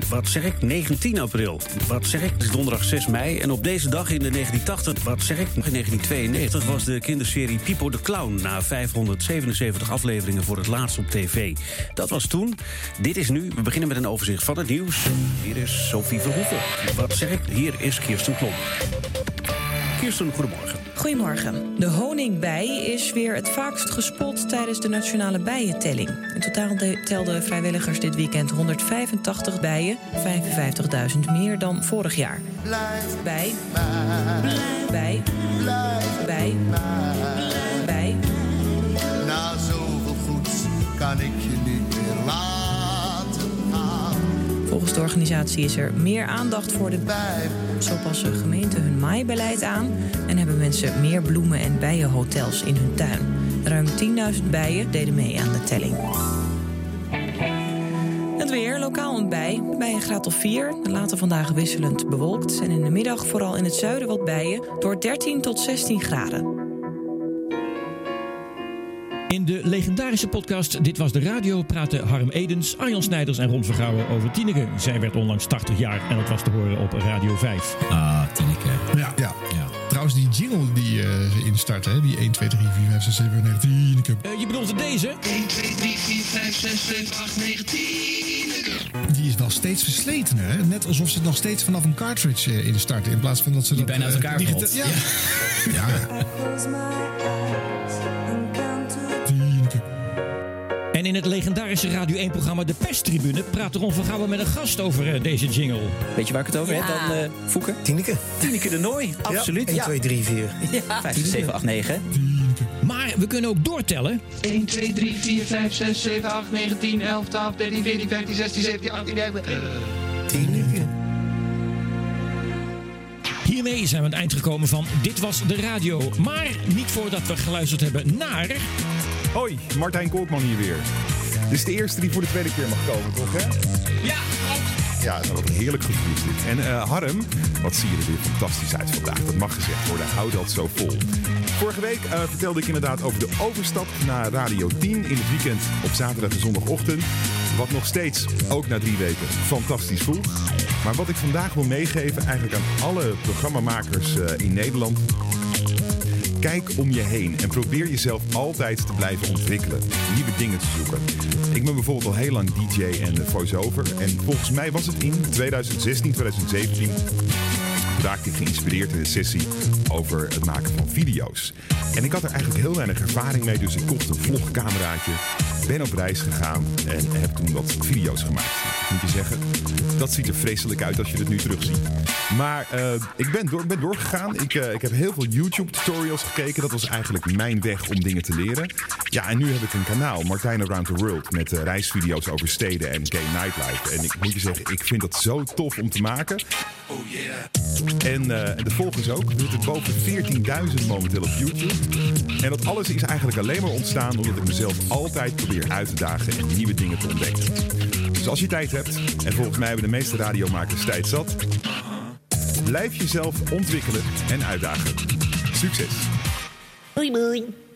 Speaker 39: Wat zeg ik? 19 april. Wat zeg ik? Het is donderdag 6 mei. En op deze dag in de 1980, wat zeg ik? In 1992 was de kinderserie Pipo de Clown... na 577 afleveringen voor het laatst op tv. Dat was toen. Dit is nu. We beginnen met een overzicht van het nieuws. Hier is Sophie Verhoeven. Wat zeg ik? Hier is Kirsten Klomp. Kirsten, goedemorgen.
Speaker 40: Goedemorgen. De honingbij is weer het vaakst gespot tijdens de nationale bijentelling. In totaal telden vrijwilligers dit weekend 185 bijen, 55.000 meer dan vorig jaar. Blijf bij, blijf bij, blijf bij, bij. Na zoveel goeds kan ik De organisatie is er meer aandacht voor de bijen. Zo passen gemeenten hun maaibeleid aan en hebben mensen meer bloemen- en bijenhotels in hun tuin. Ruim 10.000 bijen deden mee aan de telling. Het weer, lokaal een bij, bij een graad of 4. Later vandaag wisselend bewolkt en in de middag vooral in het zuiden wat bijen... door 13 tot 16 graden.
Speaker 9: In de legendarische podcast Dit Was De Radio praten Harm Edens, Arjan Snijders en Ron Vergouwen over Tineke. Zij werd onlangs 80 jaar en dat was te horen op Radio 5.
Speaker 8: Ah, Tineke.
Speaker 7: Ja. ja. Trouwens, die jingle die uh, ze instarten, hè? die 1, 2, 3, 4, 5, 6, 7, 8, 9, Tineke. Uh, je bedoelt
Speaker 8: deze? 1, 2, 3, 4, 5, 6,
Speaker 7: 7, 8, 9, Tineke. Die is wel steeds versleten, hè? net alsof ze het nog steeds vanaf een cartridge uh, instarten. In plaats van dat ze
Speaker 8: die
Speaker 7: bijna uit
Speaker 8: elkaar valt. ja. ja.
Speaker 9: En in het legendarische Radio 1-programma De Pestribune praat Ron van Gouwen met een gast over eh, deze jingle.
Speaker 8: Weet je waar ik het over heb dan, uh, eh, Foeken?
Speaker 7: Tineke.
Speaker 8: Tineke de Nooi, absoluut. 1,
Speaker 7: 2, 3, 4.
Speaker 8: 5, 6, 7, 8, 9.
Speaker 9: Maar we kunnen ook doortellen. 1, 2, 3, 4, 5, 6, 7, 8, 9, 10, 11, 12, 13, 14, 15, 16, 17, 18, 19... hiermee zijn we aan het eind gekomen van Dit Was De Radio. Maar niet voordat we geluisterd hebben naar...
Speaker 39: Hoi, Martijn Koopman hier weer. Dit is de eerste die voor de tweede keer mag komen, toch hè? Ja, ja, dat een heerlijk gevoel En eh, Harm, wat zie je er weer fantastisch uit vandaag. Dat mag gezegd worden. Hou dat zo vol. Vorige week eh, vertelde ik inderdaad over de overstap naar Radio 10 in het weekend op zaterdag en zondagochtend. Wat nog steeds, ook na drie weken, fantastisch voelt. Maar wat ik vandaag wil meegeven eigenlijk aan alle programmamakers eh, in Nederland Kijk om je heen en probeer jezelf altijd te blijven ontwikkelen. Nieuwe dingen te zoeken. Ik ben bijvoorbeeld al heel lang DJ en voice-over. En volgens mij was het in 2016, 2017 raakte ik geïnspireerd in een sessie over het maken van video's. En ik had er eigenlijk heel weinig ervaring mee, dus ik kocht een vlogcameraatje ben op reis gegaan en heb toen wat video's gemaakt. Moet je zeggen, dat ziet er vreselijk uit als je het nu terugziet. Maar eh, ik ben, door, ben doorgegaan. Ik, eh, ik heb heel veel YouTube-tutorials gekeken. Dat was eigenlijk mijn weg om dingen te leren. Ja, en nu heb ik een kanaal, Martijn Around the World, met eh, reisvideo's over steden en gay nightlife. En ik moet je zeggen, ik vind dat zo tof om te maken. Oh yeah. En de volgers ook. We zitten boven 14.000 momenteel op YouTube. En dat alles is eigenlijk alleen maar ontstaan omdat ik mezelf altijd weer uit te dagen en nieuwe dingen te ontdekken. Dus als je tijd hebt, en volgens mij hebben de meeste radiomakers tijd zat, blijf jezelf ontwikkelen en uitdagen. Succes! Bye bye.